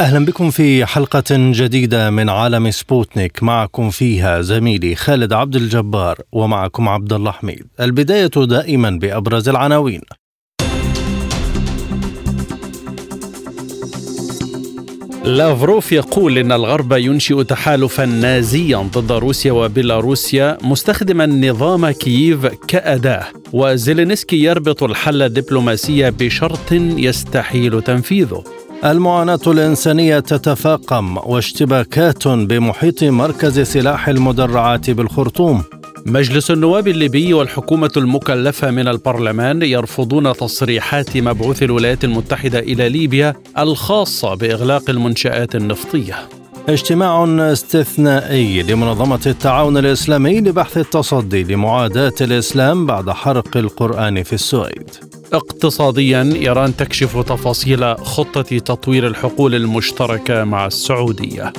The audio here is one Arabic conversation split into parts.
أهلا بكم في حلقة جديدة من عالم سبوتنيك. معكم فيها زميلي خالد عبد الجبار ومعكم عبد الله حميد. البداية دائما بأبرز العناوين. لافروف يقول إن الغرب ينشئ تحالفا نازيا ضد روسيا وبيلاروسيا مستخدما نظام كييف كأداة وزيلينسكي يربط الحل الدبلوماسي بشرط يستحيل تنفيذه. المعاناة الإنسانية تتفاقم واشتباكات بمحيط مركز سلاح المدرعات بالخرطوم. مجلس النواب الليبي والحكومة المكلفة من البرلمان يرفضون تصريحات مبعوث الولايات المتحدة إلى ليبيا الخاصة بإغلاق المنشآت النفطية. اجتماع استثنائي لمنظمة التعاون الإسلامي لبحث التصدي لمعاداة الإسلام بعد حرق القرآن في السويد. اقتصاديا إيران تكشف تفاصيل خطة تطوير الحقول المشتركة مع السعودية.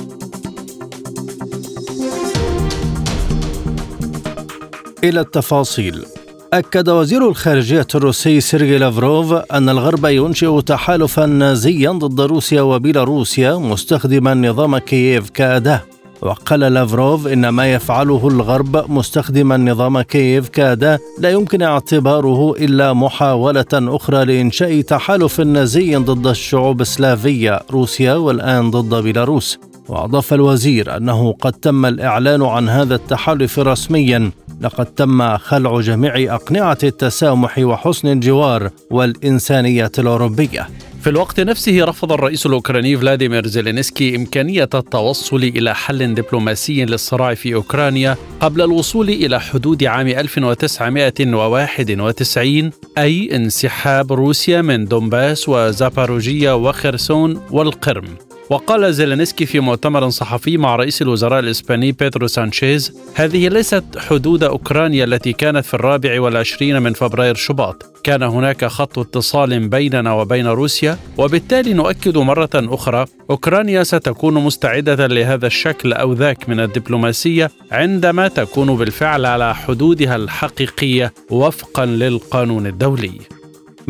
إلى التفاصيل. أكد وزير الخارجية الروسي سيرجي لافروف أن الغرب ينشئ تحالفا نازيا ضد روسيا وبيلاروسيا مستخدما نظام كييف كأداة وقال لافروف إن ما يفعله الغرب مستخدما نظام كييف كأداة لا يمكن اعتباره إلا محاولة أخرى لإنشاء تحالف نازي ضد الشعوب السلافية روسيا والآن ضد بيلاروس. وأضاف الوزير أنه قد تم الإعلان عن هذا التحالف رسميا. لقد تم خلع جميع أقنعة التسامح وحسن الجوار والإنسانية الأوروبية. في الوقت نفسه رفض الرئيس الأوكراني فلاديمير زيلينسكي إمكانية التوصل إلى حل دبلوماسي للصراع في أوكرانيا قبل الوصول إلى حدود عام 1991 أي انسحاب روسيا من دونباس وزاباروجيا وخرسون والقرم. وقال زيلينسكي في مؤتمر صحفي مع رئيس الوزراء الإسباني بيدرو سانشيز هذه ليست حدود أوكرانيا التي كانت في الرابع والعشرين من فبراير شباط. كان هناك خط اتصال بيننا وبين روسيا وبالتالي نؤكد مرة أخرى أوكرانيا ستكون مستعدة لهذا الشكل أو ذاك من الدبلوماسية عندما تكون بالفعل على حدودها الحقيقية وفقا للقانون الدولي.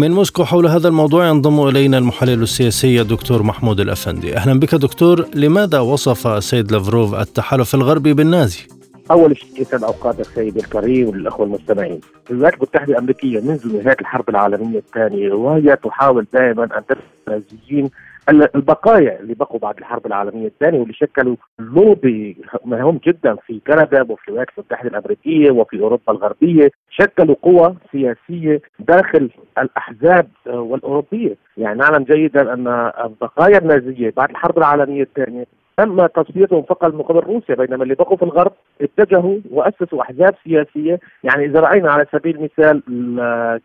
من موسكو حول هذا الموضوع ينضم إلينا المحلل السياسي الدكتور محمود الأفندي أهلا بك دكتور لماذا وصف السيد لافروف التحالف الغربي بالنازي أول شيء يسعد اوقات السيد الكريم والأخوة المستمعين. الولايات المتحدة الأمريكية منذ نهاية الحرب العالمية الثانية وهي تحاول دائما أن تدفع النازيين البقايا اللي بقوا بعد الحرب العالمية الثانية واللي شكلوا لوبي مهم جدا في كندا وفي الولايات المتحدة الأمريكية وفي أوروبا الغربية شكلوا قوى سياسية داخل الأحزاب والأوروبية، يعني نعلم جيدا أن البقايا النازية بعد الحرب العالمية الثانية تم تصفيتهم فقط من قبل روسيا بينما اللي بقوا في الغرب اتجهوا وأسسوا أحزاب سياسية. يعني إذا رأينا على سبيل المثال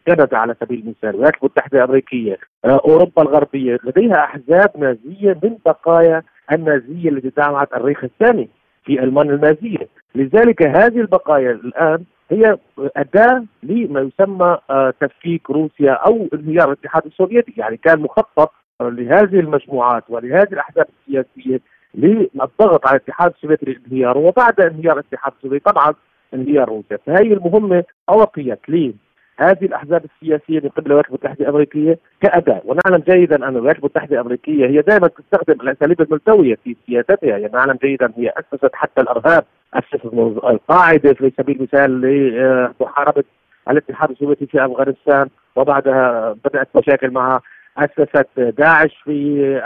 كندا على سبيل المثال الولايات المتحده الأمريكية أوروبا الغربية لديها أحزاب نازية من بقايا النازية التي دعمت الريخ الثاني في المانيا النازيه لذلك هذه البقايا الآن هي أداة لما يسمى تفكيك روسيا أو انهيار الاتحاد السوفيتي. يعني كان مخطط لهذه المجموعات ولهذه الأحزاب السياسية للضغط على الاتحاد السوفيتي لانهياره وبعد انهيار الاتحاد السوفيتي طبعا انهيار روسيا. فهي المهمة اعطيت لهذه الأحزاب السياسية من قبل الولايات المتحدة الأمريكية كاداه ونعلم جيدا أن الولايات المتحدة الأمريكية هي دائما تستخدم الأساليب الملتوية في سياستها. يعني نعلم جيدا هي أسست حتى الأرهاب أسست القاعدة في سبيل المثال لمحاربة الاتحاد السوفيتي في أفغانستان وبعدها بدأت مشاكل معها أسست داعش في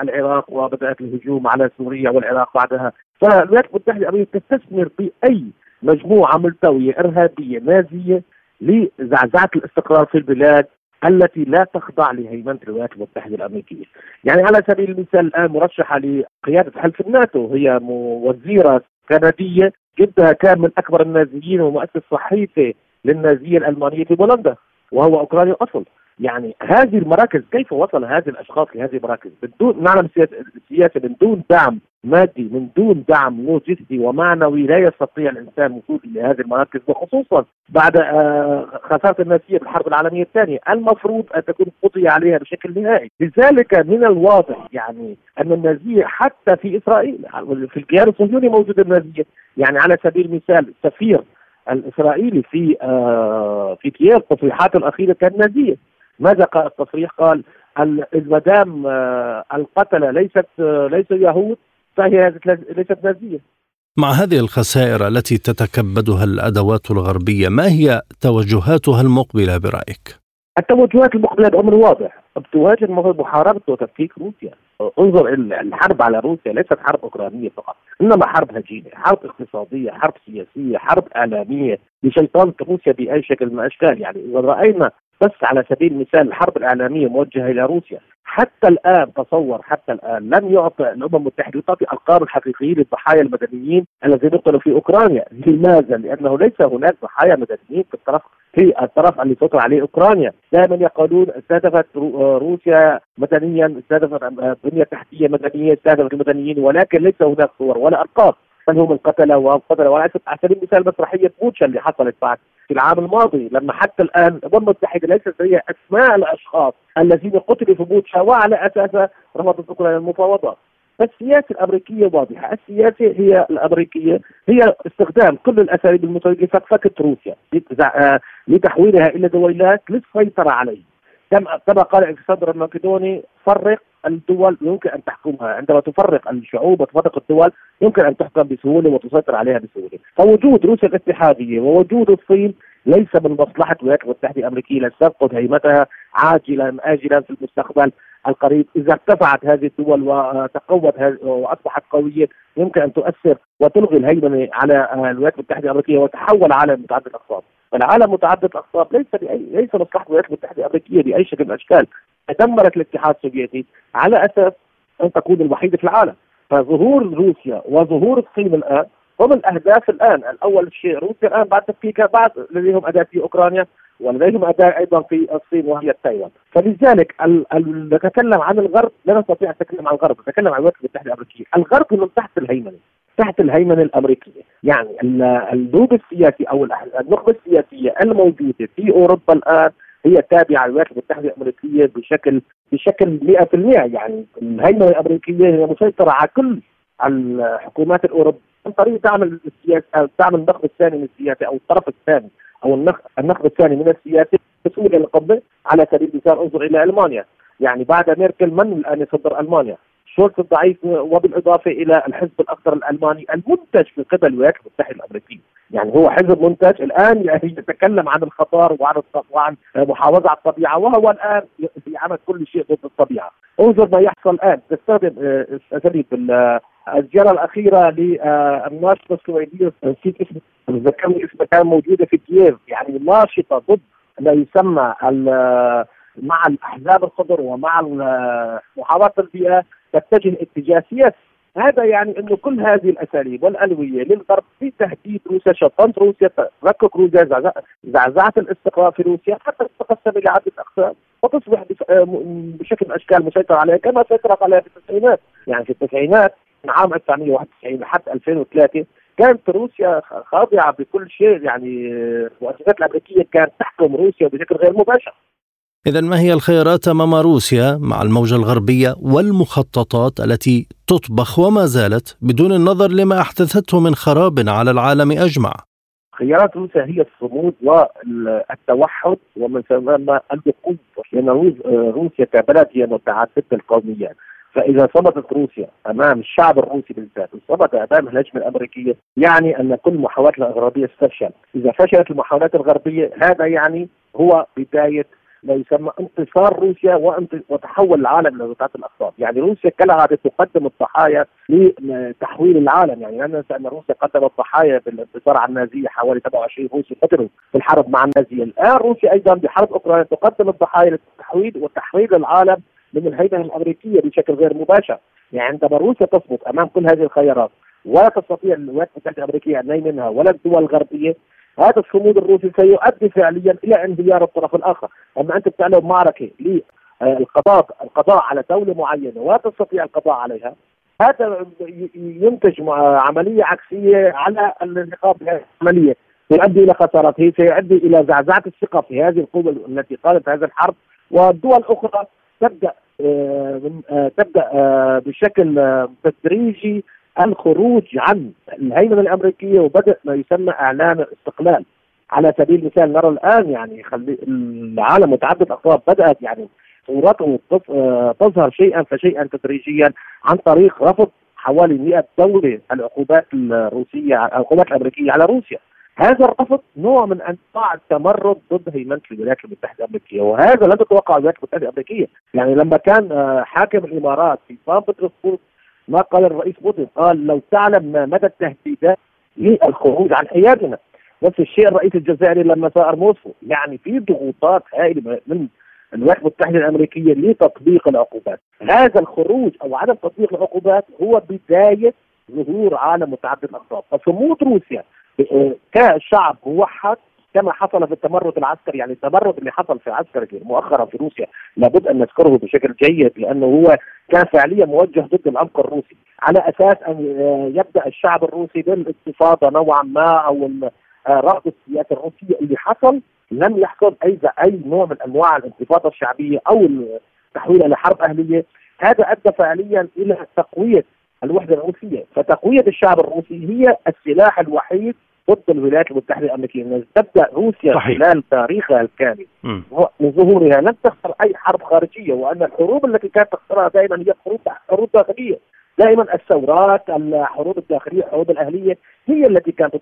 العراق وبدأت الهجوم على سوريا والعراق بعدها فالولايات المتحدة الأمريكية تستثمر باي مجموعة ملتوية إرهابية نازية لزعزعة الاستقرار في البلاد التي لا تخضع لهيمنة الولايات المتحدة الأمريكية. يعني على سبيل المثال الآن مرشحة لقيادة حلف الناتو هي وزيرة كندية جدها كان من أكبر النازيين ومؤسس صحيفة للنازيه الألمانية في بولندا وهو أوكراني الاصل. يعني هذه المراكز كيف وصل هذه الأشخاص لهذه المراكز؟ بدون نعلم السياسة من دون دعم مادي من دون دعم لوجستي ومعنوي لا يستطيع الإنسان الوصول إلى هذه المراكز وخصوصا بعد آه، خسارة النازيه بالحرب العالمية الثانية. المفروض أن تكون قضي عليها بشكل نهائي. لذلك من الواضح يعني أن النازية حتى في إسرائيل في الكيان الصهيوني موجوده النازية. يعني على سبيل المثال سفير الإسرائيلي في آه في كييف تصريحاته الأخيرة كانت نازية. ماذا قال التصريح؟ قال ما دام آه القتلة ليست آه ليسوا يهود فهي ليست نازية مع هذه الخسائر التي تتكبدها الأدوات الغربية ما هي توجهاتها المقبلة برأيك؟ التوجهات المقبلة بأمر واضح تواجه محاربه وتفكيك روسيا انظر الحرب على روسيا ليست حرب أوكرانية فقط إنما حرب هجينة حرب اقتصادية حرب سياسية حرب إعلامية لشيطنه روسيا بأي شكل من الأشكال يعني إذا رأينا بس على سبيل المثال الحرب الإعلامية موجهة إلى روسيا حتى الآن تصور حتى الآن لم يعطى الأمم المتحدة تعطي ارقام الحقيقيين للضحايا المدنيين الذين قتلوا في أوكرانيا، لماذا؟ لأنه ليس هناك ضحايا مدنيين في الطرف في الطرف اللي تطلع عليه أوكرانيا، دائما يقولون استهدفت روسيا مدنيا، استهدفت بنية تحتية مدنية، استهدفت المدنيين ولكن ليس هناك صور ولا أرقام. من هم القتلة والقتلة. وعلى سبيل المثال مسرحية بوتشا اللي حصلت بعد في العام الماضي لما حتى الآن الامم المتحده ليست هي أسماء الأشخاص الذين قتلوا في بوتشا وعلى اساسها رفضت اوكرانيا المفاوضات السياسة الأمريكية واضحة، السياسة هي الأمريكية. هي استخدام كل الأساليب المتوجهة لفكفكه روسيا آه، لتحويلها إلى دويلات للسيطرة عليه. كما قال الكسندر المقدوني فرق الدول يمكن أن تحكمها، عندما تفرق الشعوب وتفرق الدول يمكن أن تحكم بسهولة وتسيطر عليها بسهولة، فوجود روسيا الاتحادية ووجود الصين ليس من مصلحة الولايات المتحدة الأمريكية. لن تفقد هيمتها عاجلا اجلا في المستقبل القريب، إذا ارتفعت هذه الدول وتقوت وأصبحت قوية يمكن أن تؤثر وتلغي الهيمنة على الولايات المتحدة الأمريكية وتحول عالم متعدد الاقطاب. العالم متعدد الاقطاب ليس بأي ليس مصلحه الولايات المتحدة الأمريكية بأي شكل من الأشكال. دمرت الاتحاد السوفيتي على أساس أن تكون الوحيدة في العالم. فظهور روسيا وظهور الصين الآن هم الأهداف الآن. الأول شيء روسيا الآن بعد تفكيكها بعد لديهم أداة في أوكرانيا ولديهم أداة أيضا في الصين وهي تايوان. فلذلك نتكلم عن الغرب لا نستطيع أن نتكلم عن الغرب نتكلم عن الولايات المتحدة الأمريكية. الغرب من تحت الهيمنة. تحت الهيمنة الأمريكية، يعني النوب السياسي أو النخبة السياسية الموجودة في أوروبا الآن هي تابعه للولايات المتحدة الأمريكية بشكل بشكل 100% يعني الهيمنة الأمريكية هي مسيطرة على كل الحكومات الأوروبية عن طريق دعم السياسة دعم النخب الثاني من السياسة أو الطرف الثاني أو النخب الثاني من السياسة بسهولة القبضه على سبيل المثال. انظر إلى ألمانيا. يعني بعد ميركل من الآن يصدر ألمانيا؟ شولت الضعيف وبالإضافة إلى الحزب الأخضر الألماني المنتج من قبل الولايات المتحده الامريكيه، يعني هو حزب منتج الآن يعني يتكلم عن الخطر وعن وعن محافظة على الطبيعة وهو الآن يعمل كل شيء ضد الطبيعة، انظر ما يحصل الآن. تستخدم آه، اساليب الزيارة الأخيرة للناشطه السويدية نسيت اسمه ذكرني اسمها كان موجودة في كييف. يعني ناشطة ضد ما يسمى مع الأحزاب الخضر ومع محافظة البيئة. تتجه اتجاه سياسي هذا يعني إنه كل هذه الأساليب والألوية للغرب في تهديد روسيا شطنت روسيا تركك روسيا زعزعت الاستقرار في روسيا حتى تتقسم إلى عدة أقسام وتصبح بشكل من الاشكال مسيطرة عليها كما سيطرت عليها في التسعينات. يعني في التسعينات من عام 1991 لحد 2003 كانت روسيا خاضعة بكل شيء يعني المؤسسات الأمريكية كانت تحكم روسيا بشكل غير مباشر. إذا ما هي الخيارات أمام روسيا مع الموجة الغربية والمخططات التي تطبخ وما زالت بدون النظر لما أحدثته من خراب على العالم أجمع؟ خيارات روسيا هي الصمود والتوحد ومن ثم الوقوف لأن روسيا كبلد هي متعددة القوميات فإذا صمدت روسيا أمام الشعب الروسي بالذات وصمد أمام الهجمة الأمريكية يعني أن كل المحاولات الغربيه ستفشل، إذا فشلت المحاولات الغربية هذا يعني هو بداية ما يسمى انتصار روسيا وتحول العالم إلى ذات الأقطاب، يعني روسيا كالعاده تقدم الضحايا لتحويل العالم، يعني لا ننسى إن روسيا قدمت ضحايا بالانتصار على النازية حوالي 27 روسي قتلوا في الحرب مع النازية، الآن روسيا أيضا بحرب اوكرانيا تقدم الضحايا للتحويل وتحويل العالم من الهيمنة الأمريكية بشكل غير مباشر، يعني عندما روسيا تصمت أمام كل هذه الخيارات ولا تستطيع الولايات المتحدة الأمريكية أن منها ولا الدول الغربية هذا الصمود الروسي سيؤدي فعليا إلى انهيار الطرف الآخر، أما أنت بتعمل معركه للقضاء القضاء على دولة معينة ولا تستطيع القضاء عليها. هذا ينتج عملية عكسية على النقاط العملية. سيؤدي إلى خسارات هي سيؤدي إلى زعزعة الثقة في هذه القوة التي قادت هذه الحرب. والدول الاخرى تبدأ آه، آه، تبدأ آه، بشكل تدريجي الخروج عن الهيمنة الأمريكية وبدأ ما يسمى إعلان الاستقلال على سبيل المثال نرى الآن يعني خلي العالم متعدد الاقطاب بدأت يعني صورته تظهر شيئا فشيئا تدريجيا عن طريق رفض حوالي 100 دولة العقوبات الروسية العقوبات الأمريكية على روسيا. هذا الرفض نوع من أنواع التمرد ضد هيمنة الولايات المتحدة الأمريكية وهذا لم تتوقع الولايات المتحدة الأمريكية. يعني لما كان آه، حاكم الإمارات في سان بطرسبورغ ما قال الرئيس بوتين قال لو تعلم ما مدى التهديدات للخروج عن حيادنا نفس الشيء الرئيس الجزائري لما زار موسكو يعني في ضغوطات هائلة من الولايات المتحده الامريكيه لتطبيق العقوبات. هذا الخروج أو عدم تطبيق العقوبات هو بداية ظهور عالم متعدد الاقطاب فصمود روسيا كشعب موحد كما حصل في التمرد العسكري يعني التمرد اللي حصل في عسكري مؤخرا في روسيا لابد أن نذكره بشكل جيد لأنه هو كان فعليا موجه ضد العمق الروسي. على أساس أن يبدأ الشعب الروسي بالانتفاضة نوعا ما أو رفض السياسة الروسية اللي حصل لم يحصل أي أي نوع من أنواع الانتفاضة الشعبية أو التحويل إلى حرب أهلية. هذا أدى فعليا إلى تقوية الوحدة الروسية. فتقوية الشعب الروسي هي السلاح الوحيد ضد الولايات المتحدة الأمريكية. تبدأ روسيا صحيح. خلال تاريخها الكامل من ظهورها لم تخسر أي حرب خارجية وأن الحروب التي كانت تخسرها دائما هي حروب حروب داخلية. دائما الثورات الحروب الداخلية الحروب الأهلية هي التي كانت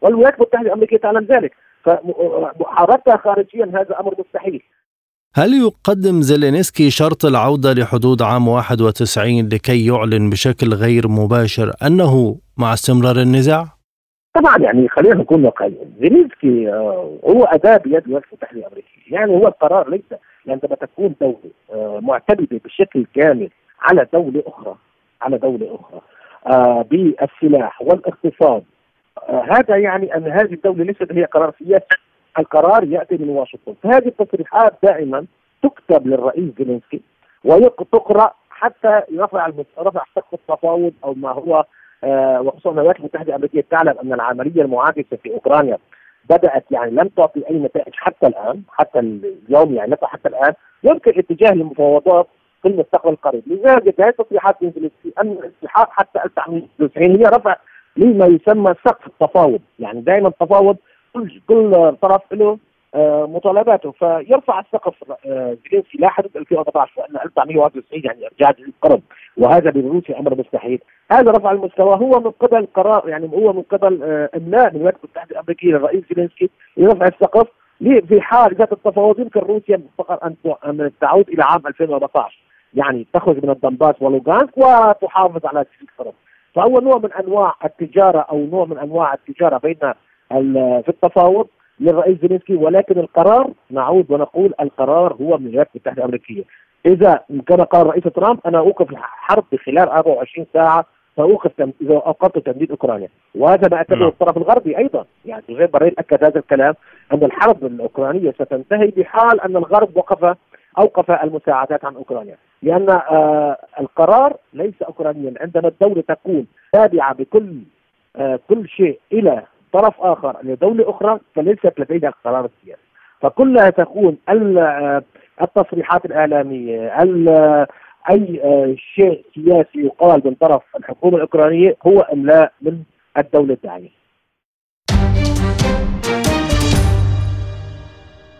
والولايات المتحدة الأمريكية تعلم ذلك. فمحاربتها خارجيا هذا أمر مستحيل. هل يقدم زيلينسكي شرط العودة لحدود عام 91 لكي يعلن بشكل غير مباشر أنه مع استمرار النزاع؟ طبعا يعني خلينا نكون واقعيين. زيلينسكي آه، هو أداة بيد الولايات المتحدة الأمريكية. يعني هو القرار ليس عندما تكون دولة آه، معتمدة بشكل كامل على دولة أخرى على دولة أخرى آه، بالسلاح والاقتصاد. هذا يعني أن هذه الدولة ليست هي قرار سياسي. القرار يأتي من واشنطن. فهذه التصريحات دائما تكتب للرئيس زيلينسكي وتقرا حتى رفع رفع سقف التفاوض أو ما هو وخصوصا الولايات المتحدة الأمريكية تعلم أن العملية المعاكسة في أوكرانيا بدأت يعني لم تعطي أي نتائج حتى الآن حتى اليوم يعني حتى الآن يمكن الاتجاه للمفاوضات في المستقبل القريب، لذلك هذه التصريحات من ان الاتحاد حتى 1990 هي رفع لما يسمى سقف التفاوض، يعني دائما التفاوض كل كل طرف له آه، مطالباته. فيرفع السقف آه، زيلينسكي لا حدود 2014 وان 1991 يعني إرجاع القرن وهذا بروسيا أمر مستحيل. هذا رفع المستوى. هو من قبل قرار يعني هو من قبل آه، املاء من الولايات المتحده الامريكيه للرئيس زيلينسكي لرفع السقف في حال ذات التفاوض يمكن روسيا فقط أن تعود إلى عام 2014 يعني تخرج من الدنباس ولوغانسك وتحافظ على تلك القرن فهو نوع من أنواع التجارة أو نوع من أنواع التجارة بين في التفاوض للرئيس زيلينسكي. ولكن القرار نعود ونقول القرار هو من الولايات المتحده الأمريكية. إذا كما قال الرئيس ترامب أنا أوقف الحرب خلال 24 ساعة سأوقف إذا اوقفت تمديد أوكرانيا. وهذا ما أكده نعم. الطرف الغربي أيضا. يعني جوزيف بريل أكد هذا الكلام أن الحرب الأوكرانية ستنتهي بحال أن الغرب وقف أوقف المساعدات عن أوكرانيا. لأن آه القرار ليس اوكرانيا. عندما الدولة تكون تابعة بكل آه كل شيء إلى طرف آخر لدوله أخرى فليست لديها القرار السياسي فكلها تكون التصريحات الإعلامية أي شيء سياسي يقال من طرف الحكومة الأوكرانية هو املاء من الدولة الداعية؟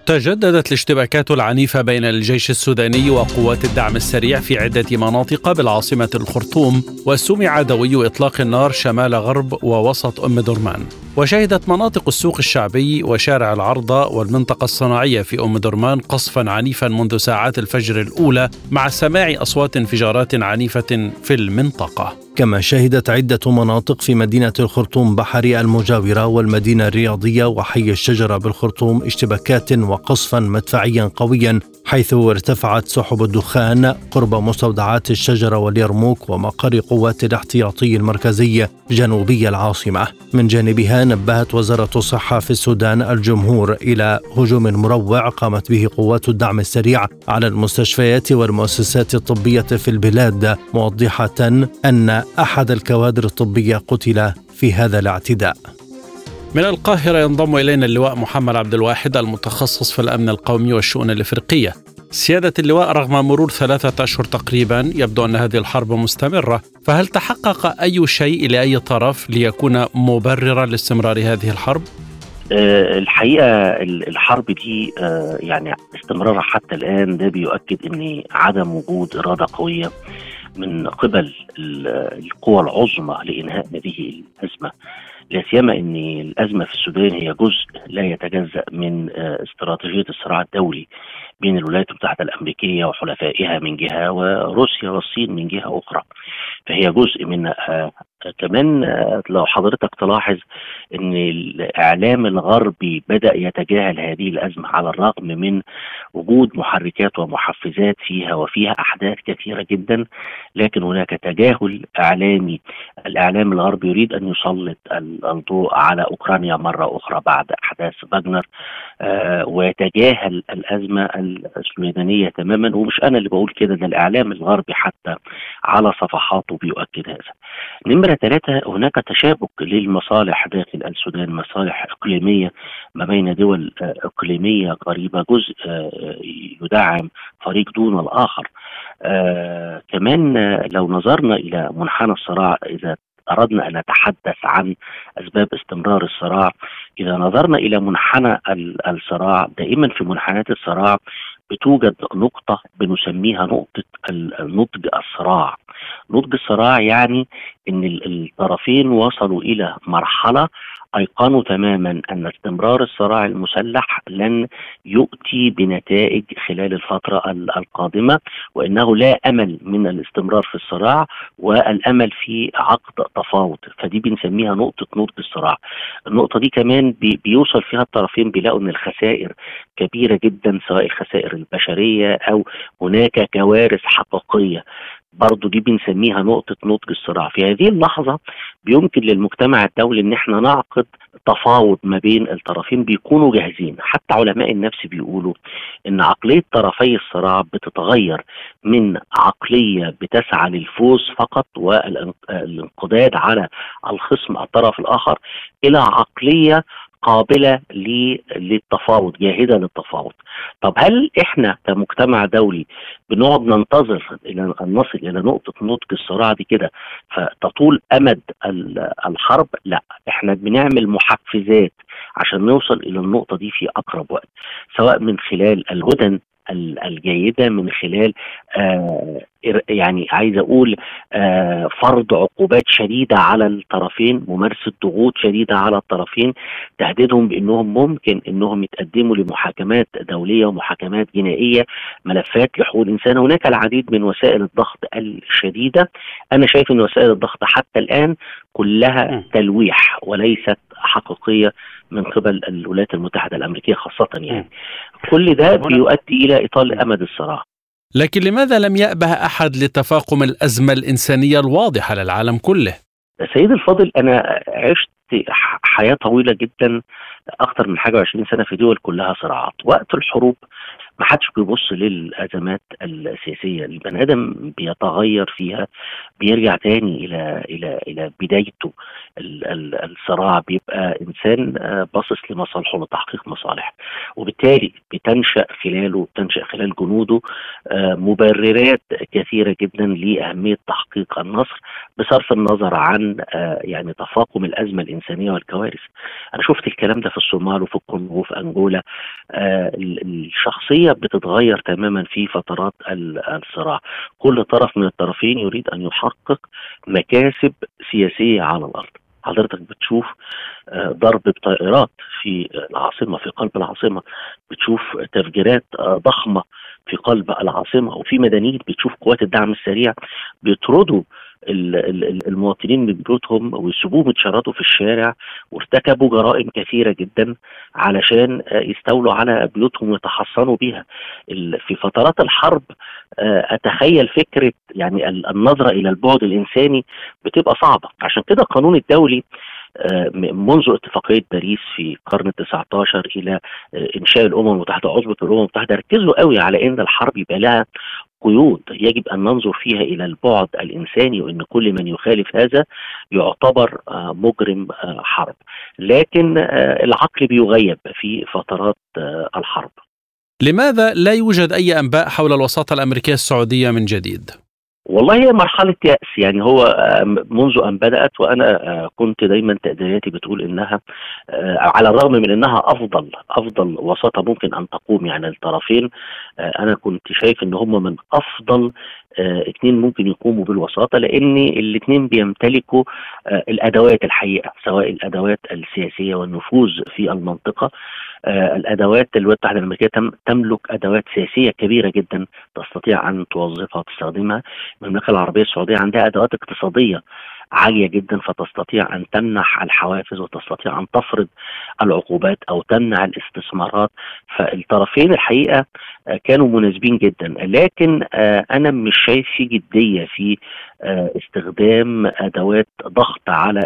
تجددت الاشتباكات العنيفة بين الجيش السوداني وقوات الدعم السريع في عدة مناطق بالعاصمة الخرطوم وسمع دوي إطلاق النار شمال غرب ووسط أم درمان. وشهدت مناطق السوق الشعبي وشارع العرضة والمنطقة الصناعية في أم درمان قصفا عنيفا منذ ساعات الفجر الأولى مع سماع أصوات انفجارات عنيفة في المنطقة. كما شهدت عدة مناطق في مدينة الخرطوم بحري المجاورة والمدينة الرياضية وحي الشجرة بالخرطوم اشتباكات وقصفا مدفعيا قويا حيث ارتفعت سحب الدخان قرب مستودعات الشجرة واليرموك ومقر قوات الاحتياطي المركزي جنوبي العاصمة. من جانبها نبهت وزارة الصحة في السودان الجمهور إلى هجوم مروع قامت به قوات الدعم السريع على المستشفيات والمؤسسات الطبية في البلاد موضحة أن أحد الكوادر الطبية قتل في هذا الاعتداء. من القاهرة ينضم إلينا اللواء محمد عبد الواحد المتخصص في الأمن القومي والشؤون الإفريقية سيادة اللواء رغم مرور ثلاثة أشهر تقريبا يبدو أن هذه الحرب مستمرة فهل تحقق أي شيء لأي طرف ليكون مبررا لاستمرار هذه الحرب؟ أه الحقيقة الحرب دي أه يعني استمرارها حتى الآن ده بيؤكد إن عدم وجود إرادة قوية من قبل القوى العظمى لإنهاء هذه الأزمة لا سيما إن الأزمة في السودان هي جزء لا يتجزأ من آه، استراتيجية الصراع الدولي بين الولايات المتحدة الأمريكية وحلفائها من جهة وروسيا والصين من جهة أخرى. فهي جزء من آه، كمان آه، لو حضرتك تلاحظ إن الإعلام الغربي بدأ يتجاهل هذه الأزمة على الرغم من وجود محركات ومحفزات فيها وفيها أحداث كثيرة جدا لكن هناك تجاهل إعلامي الإعلام الغربي يريد أن يسلط الضوء على أوكرانيا مرة أخرى بعد أحداث فاجنر آه ويتجاهل الأزمة السودانية تماما ومش أنا اللي بقول كده ده الإعلام الغربي حتى على صفحاته بيؤكد هذا. نمرة ثلاثة هناك تشابك للمصالح داخل السودان مصالح إقليمية ما بين دول آه، إقليمية قريبة جزء آه، يدعم فريق دون الآخر. آه كمان لو نظرنا إلى منحنى الصراع إذا أردنا أن نتحدث عن أسباب استمرار الصراع إذا نظرنا إلى منحنى الصراع دائما في منحنيات الصراع بتوجد نقطة بنسميها نقطة نضج الصراع نضج الصراع يعني إن الطرفين وصلوا إلى مرحلة أيقنوا تماما أن استمرار الصراع المسلح لن يؤتي بنتائج خلال الفترة القادمة وإنه لا أمل من الاستمرار في الصراع والأمل في عقد تفاوض فدي بنسميها نقطة نضج الصراع. النقطة دي كمان بيوصل فيها الطرفين بيلاقوا ان الخسائر كبيرة جدا سواء الخسائر البشرية أو هناك كوارث حقيقية برضو دي بنسميها نقطة نضج الصراع. في هذه اللحظة بيمكن للمجتمع الدولي إن إحنا نعقد تفاوض ما بين الطرفين بيكونوا جاهزين. حتى علماء النفس بيقولوا إن عقلية طرفي الصراع بتتغير من عقلية بتسعى للفوز فقط والانقضاض على الخصم الطرف الآخر إلى عقلية قابلة للتفاوض جاهزه للتفاوض. طب هل إحنا كمجتمع دولي بنقعد ننتظر إلى أن نصل إلى نقطة نضج الصراع دي كده فتطول أمد الحرب؟ لا إحنا بنعمل محفزات عشان نوصل إلى النقطة دي في أقرب وقت سواء من خلال الهدن الجيدة من خلال آه يعني عايز أقول آه فرض عقوبات شديدة على الطرفين ممارسة ضغوط شديدة على الطرفين تهديدهم بأنهم ممكن إنهم يتقدموا لمحاكمات دولية ومحاكمات جنائية ملفات لحقوق الإنسان. هناك العديد من وسائل الضغط الشديدة. أنا شايف إن وسائل الضغط حتى الآن كلها تلويح وليست حقيقية من قبل الولايات المتحدة الأمريكية خاصة يعني. كل ده بيؤدي إلى إطالة أمد الصراع. لكن لماذا لم يأبه أحد لتفاقم الأزمة الإنسانية الواضحة للعالم كله؟ سيد الفاضل أنا عشت حياة طويلة جدا أكثر من حاجة 20 سنة في دول كلها صراعات. وقت الحروب ما حدش بيبص للأزمات السياسية. البني آدم بيتغير فيها بيرجع تاني إلى إلى إلى بدايته. الصراع بيبقى إنسان آه، باصص لمصالحه لتحقيق مصالح وبالتالي بتنشأ خلاله بتنشأ خلال جنوده آه، مبررات كثيرة جدا لأهمية تحقيق النصر بصرف النظر عن آه، يعني تفاقم الأزمة الإنسانية والكوارث. أنا شفت الكلام ده في الصومال وفي الكونغو وفي انجولا الشخصية العملية بتتغير تماما في فترات الصراع. كل طرف من الطرفين يريد أن يحقق مكاسب سياسية على الأرض. حضرتك بتشوف آه، ضرب بطائرات في العاصمة في قلب العاصمة. بتشوف تفجيرات آه، ضخمة في قلب العاصمة. وفي مدنيين بتشوف قوات الدعم السريع بيطردوا المواطنين من بيوتهم ويسيبوهم يتشردوا في الشارع وارتكبوا جرائم كثيرة جدا علشان يستولوا على بيوتهم ويتحصنوا بيها. في فترات الحرب أتخيل فكرة يعني النظرة إلى البعد الإنساني بتبقى صعبة. عشان كده القانون الدولي منذ اتفاقية باريس في القرن التسعة عشر إلى إنشاء الأمم المتحدة عضوة الأمم المتحدة ركزوا قوي على أن الحرب يبقى لها قيود يجب أن ننظر فيها إلى البعد الإنساني وأن كل من يخالف هذا يعتبر مجرم حرب لكن العقل بيغيب في فترات الحرب لماذا لا يوجد أي أنباء حول الوساطة الأمريكية السعودية من جديد؟ والله هي مرحلة يأس. يعني هو منذ أن بدأت وأنا كنت دايما تقديراتي بتقول إنها على الرغم من إنها أفضل أفضل وساطة ممكن أن تقوم يعني الطرفين أنا كنت شايف إن هم من أفضل اثنين ممكن يقوموا بالوساطة لأن الاثنين بيمتلكوا الأدوات الحقيقة سواء الأدوات السياسية والنفوذ في المنطقة. الأدوات الولايات المتحدة الأمريكية تملك أدوات سياسية كبيرة جدا تستطيع أن توظفها وتستخدمها. المملكة العربية السعودية عندها أدوات اقتصادية عالية جدا فتستطيع أن تمنح الحوافز وتستطيع أن تفرض العقوبات أو تمنع الاستثمارات. فالطرفين الحقيقة كانوا مناسبين جدا. لكن أنا مش شايف في جدية في استخدام أدوات ضغط على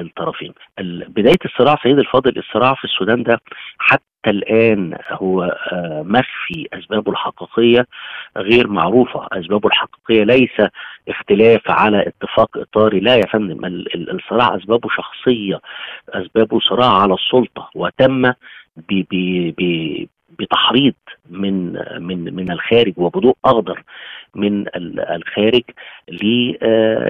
الطرفين. بداية الصراع سيد الفاضل الصراع في السودان ده حتى الآن هو مخفي أسبابه الحقيقية غير معروفة. أسبابه الحقيقية ليس اختلاف على اتفاق إطاري لا يا فندم الصراع أسبابه شخصية أسبابه صراع على السلطة وتم بتحريض من من من الخارج وبضوء أخضر من الخارج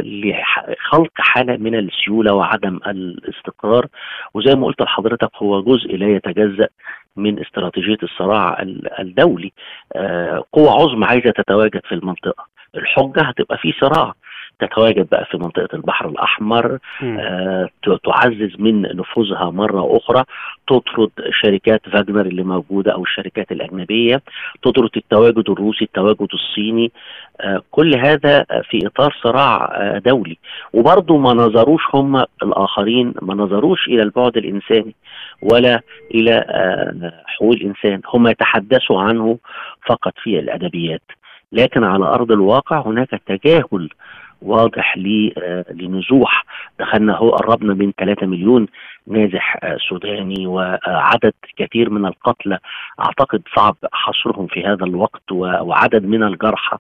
لخلق حالة من السيولة وعدم الاستقرار. وزي ما قلت لحضرتك هو جزء لا يتجزأ من استراتيجية الصراع الدولي. قوى عظمى عايزة تتواجد في المنطقة. الحجة هتبقى في صراع. تتواجد بقى في منطقة البحر الأحمر آه تعزز من نفوذها مرة أخرى تطرد شركات فاجنر اللي موجودة أو الشركات الأجنبية تطرد التواجد الروسي التواجد الصيني آه كل هذا في إطار صراع آه دولي. وبرضه ما نظروش هم الآخرين ما نظروش إلى البعد الإنساني ولا إلى آه حقوق الإنسان هم يتحدثوا عنه فقط في الأدبيات. لكن على أرض الواقع هناك تجاهل واضح لنزوح. دخلنا هو قربنا من 3 مليون نازح سوداني وعدد كثير من القتلى. أعتقد صعب حصرهم في هذا الوقت وعدد من الجرحى.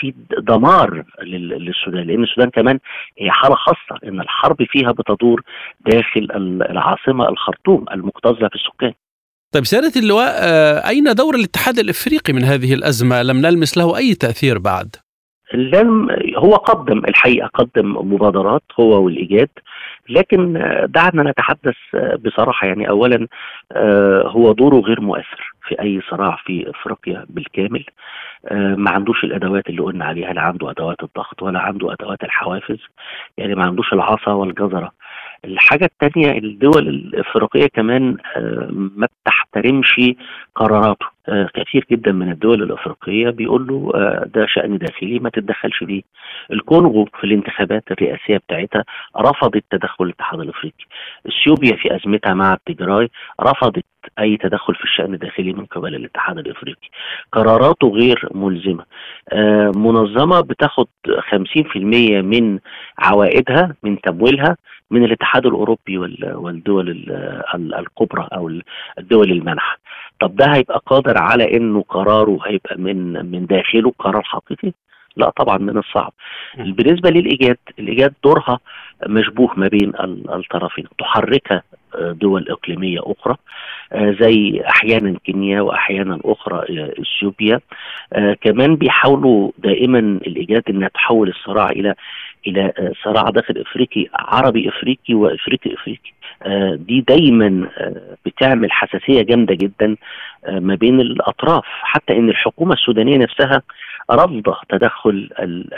في دمار للسودان لأن السودان كمان هي حالة خاصة إن الحرب فيها بتدور داخل العاصمة الخرطوم المكتظه في السكان. طيب سيادة اللواء أين دور الاتحاد الإفريقي من هذه الأزمة؟ لم نلمس له أي تأثير بعد. لم هو قدم الحقيقة قدم مبادرات هو والإيجاد لكن دعنا نتحدث بصراحة يعني اولا هو دوره غير مؤثر في أي صراع في إفريقيا بالكامل. ما عندوش الأدوات اللي قلنا عليها لا عنده أدوات الضغط ولا عنده أدوات الحوافز يعني ما عندوش العصا والجزرة. الحاجة التانية الدول الإفريقية كمان ما بتحترمش قراراته. كثير جدا من الدول الأفريقية بيقول له ده شأن داخلي ما تتدخلش فيه الكونغو في الانتخابات الرئاسية بتاعتها رفضت تدخل الاتحاد الأفريقي. إثيوبيا في أزمتها مع التجراي رفضت أي تدخل في الشأن الداخلي من قبل الاتحاد الأفريقي. قراراته غير ملزمة. منظمة بتاخد 50% من عوائدها من تمويلها من الاتحاد الأوروبي والدول الكبرى أو الدول المنحه طب ده هيبقى قادر على إنه قراره هيبقى من من داخله؟ قرار حقيقي؟ لا طبعا من الصعب. بالنسبة للإيجاد الإيجاد دورها مشبوه ما بين الطرفين تحركها دول إقليمية أخرى زي أحيانا كينيا وأحيانا أخرى إثيوبيا. كمان بيحاولوا دائما الإيجاد إنها تحول الصراع إلى إلى صراع داخل إفريقي عربي إفريقي وإفريقي إفريقي. دي دايما بتعمل حساسية جامدة جدا ما بين الأطراف. حتى إن الحكومة السودانية نفسها رفض تدخل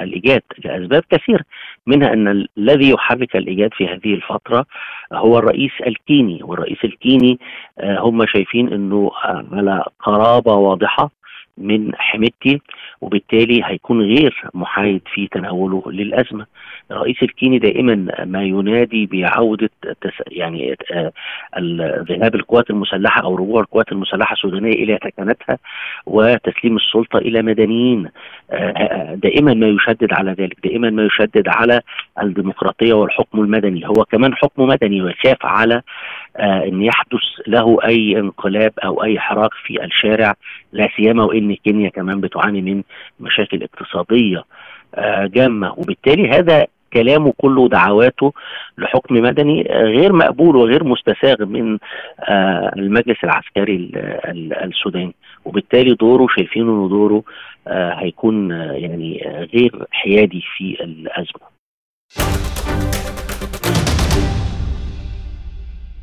الإيجاد لأسباب كثيره منها أن الذي يحرك الإيجاد في هذه الفترة هو الرئيس الكيني والرئيس الكيني هم شايفين إنه على قرابة واضحة من حميدتي وبالتالي هيكون غير محايد في تناوله للأزمة. الرئيس الكيني دائما ما ينادي بعودة يعني ذهاب القوات المسلحة أو رجوع القوات المسلحة السودانية إلى سكنتها وتسليم السلطة إلى مدنيين دائما ما يشدد على ذلك دائما ما يشدد على الديمقراطية والحكم المدني هو كمان حكم مدني ويخاف على إن يحدث له أي انقلاب أو أي حراك في الشارع لا سيما وإن كينيا كمان بتعاني من مشاكل اقتصادية جامة. وبالتالي هذا كلامه كله دعواته لحكم مدني غير مقبول وغير مستساغ من المجلس العسكري السوداني. وبالتالي دوره شايفينه إنه دوره هيكون يعني غير حيادي في الأزمة.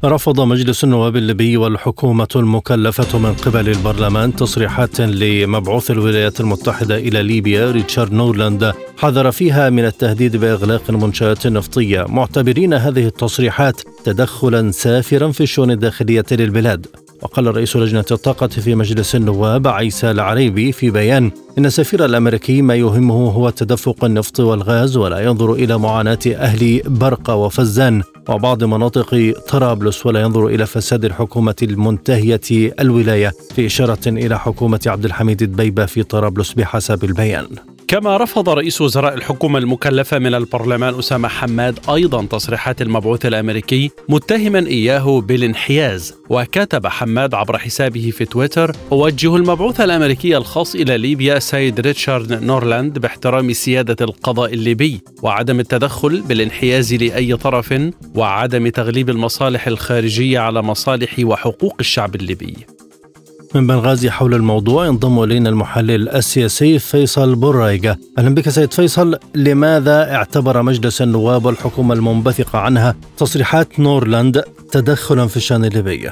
رفض مجلس النواب الليبي والحكومة المكلفة من قبل البرلمان تصريحات لمبعوث الولايات المتحدة إلى ليبيا ريتشارد نورلاند. حذر فيها من التهديد بإغلاق المنشآت النفطية. معتبرين هذه التصريحات تدخلا سافرا في الشؤون الداخلية للبلاد. وقال رئيس لجنة الطاقة في مجلس النواب عيسى العريبي في بيان إن السفير الأمريكي ما يهمه هو تدفق النفط والغاز ولا ينظر إلى معاناة أهل برقة وفزان. وبعض مناطق طرابلس ولا ينظر إلى فساد الحكومة المنتهية الولاية في إشارة إلى حكومة عبد الحميد الدبيبة في طرابلس بحسب البيان. كما رفض رئيس وزراء الحكومة المكلفة من البرلمان أسامة حماد أيضا تصريحات المبعوث الأمريكي متهما إياه بالانحياز. وكتب حماد عبر حسابه في تويتر أوجه المبعوث الأمريكي الخاص إلى ليبيا سيد ريتشارد نورلاند باحترام سيادة القضاء الليبي وعدم التدخل بالانحياز لأي طرف وعدم تغليب المصالح الخارجية على مصالح وحقوق الشعب الليبي. من بنغازي حول الموضوع ينضم إلينا المحلل السياسي فيصل بورايقة أهلا بك سيد فيصل لماذا اعتبر مجلس النواب والحكومة المنبثقة عنها تصريحات نورلاند تدخلا في الشأن الليبي؟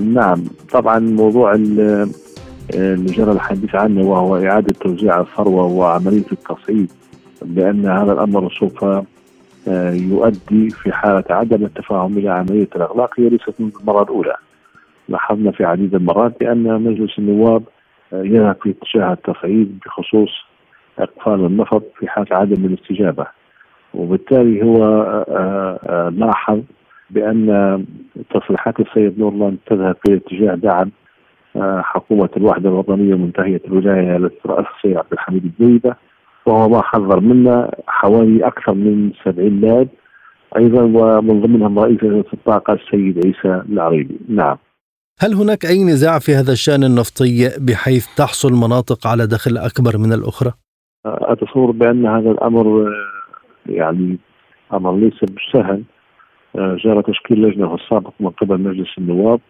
نعم طبعا موضوع اللي جرى الحديث عنه وهو إعادة توزيع الثروة وعملية التصعيد بأن هذا الأمر سوف يؤدي في حالة عدم التفاهم إلى عملية الاغلاق هي ليست المرة الأولى. لاحظنا في عديد المرات بأن مجلس النواب يذهب في اتجاه التصعيد بخصوص إقفال النفط في حال عدم الاستجابة. وبالتالي هو لاحظ بأن تصريحات السيد نورلاند تذهب في اتجاه دعم حكومة الوحدة الوطنية منتهية الولاية التي راسها السيد عبد الحميد الدويبه وهو ما حذر منا حوالي أكثر من 70 لاعب أيضا ومن ضمنهم رئيس الطاقة السيد عيسى العريبي. نعم. هل هناك أي نزاع في هذا الشأن النفطي بحيث تحصل مناطق على دخل أكبر من الأخرى؟ أتصور بأن هذا الأمر يعني أمر ليس بالسهل جرى تشكيل لجنة السابق من قبل مجلس النواب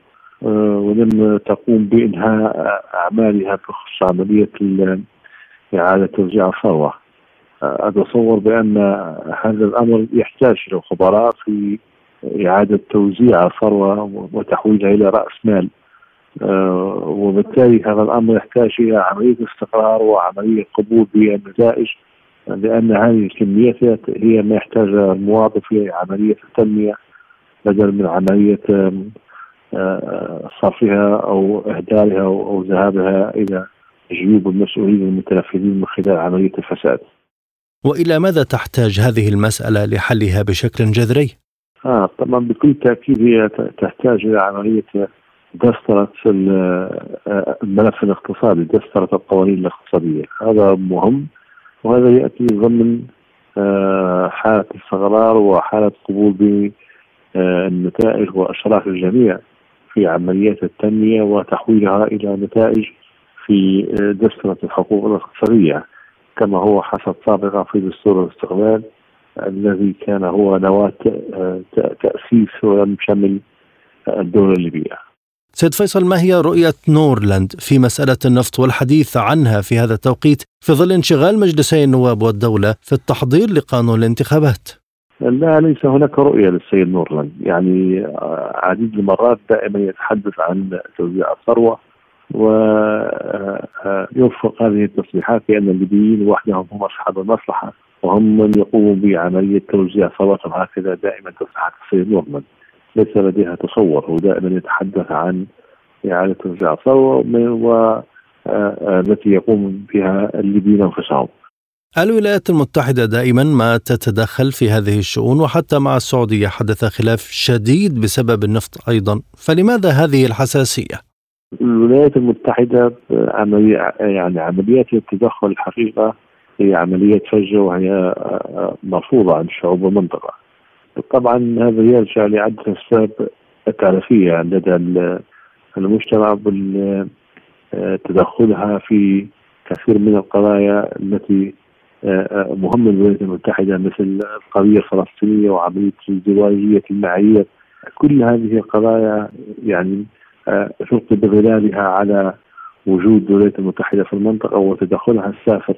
ولم تقوم بإنهاء أعمالها بخصوص عملية إعادة توزيع الثروة أتصور بأن هذا الأمر يحتاج إلى خبراء في إعادة توزيع الثروة وتحويلها إلى رأس مال آه وبالتالي هذا الأمر يحتاج إلى عملية استقرار وعملية قبول بالنتائج لأن هذه الكميات هي ما يحتاجها المواطن في عملية التنمية بدل من عملية آه صرفها أو إهدارها أو ذهابها إلى جيوب المسؤولين المتنفذين من خلال عملية الفساد وإلى ماذا تحتاج هذه المسألة لحلها بشكل جذري؟ آه طبعا بكل تأكيد هي تحتاج إلى عملية دسترة الملف الاقتصادي دسترة القوانين الاقتصادية. هذا مهم وهذا يأتي ضمن حالة استقرار وحالة قبول بالنتائج وإشراف الجميع في عمليات التنمية وتحويلها إلى نتائج في دسترة الحقوق الاقتصادية كما هو حصل سابقا في دستور الاستقلال. الذي كان هو نواة تأسيس ولم شمل الدولة الليبية. سيد فيصل ما هي رؤية نورلاند في مسألة النفط والحديث عنها في هذا التوقيت في ظل انشغال مجلسي النواب والدولة في التحضير لقانون الانتخابات؟ لا ليس هناك رؤية للسيد نورلاند. يعني عديد المرات دائما يتحدث عن توزيع الثروة ويرفق هذه التصريحات بأن الليبيين وحدهم هم أصحاب المصلحة. وهم من يقوموا بعملية توزيع ثروتهم هكذا دائما تصريحات السيد نورمان ليس لديها تصور هو دائما يتحدث عن إعادة توزيع ثروة التي يقوم بها الليبيين انفسهم. الولايات المتحدة دائما ما تتدخل في هذه الشؤون وحتى مع السعودية حدث خلاف شديد بسبب النفط أيضا فلماذا هذه الحساسية؟ الولايات المتحدة عملية يعني عمليات التدخل الحقيقة هي عملية فجة وهي مرفوضة عن شعوب المنطقة طبعا هذا يرجع لعدة أسباب تعرفية لدى المجتمع تدخلها في كثير من القضايا التي مهمة للولايات المتحدة مثل القضية الفلسطينية وعملية الازدواجية المعية. كل هذه القضايا يعني تلقي بظلالها على وجود الولايات المتحدة في المنطقة وتدخلها السافر.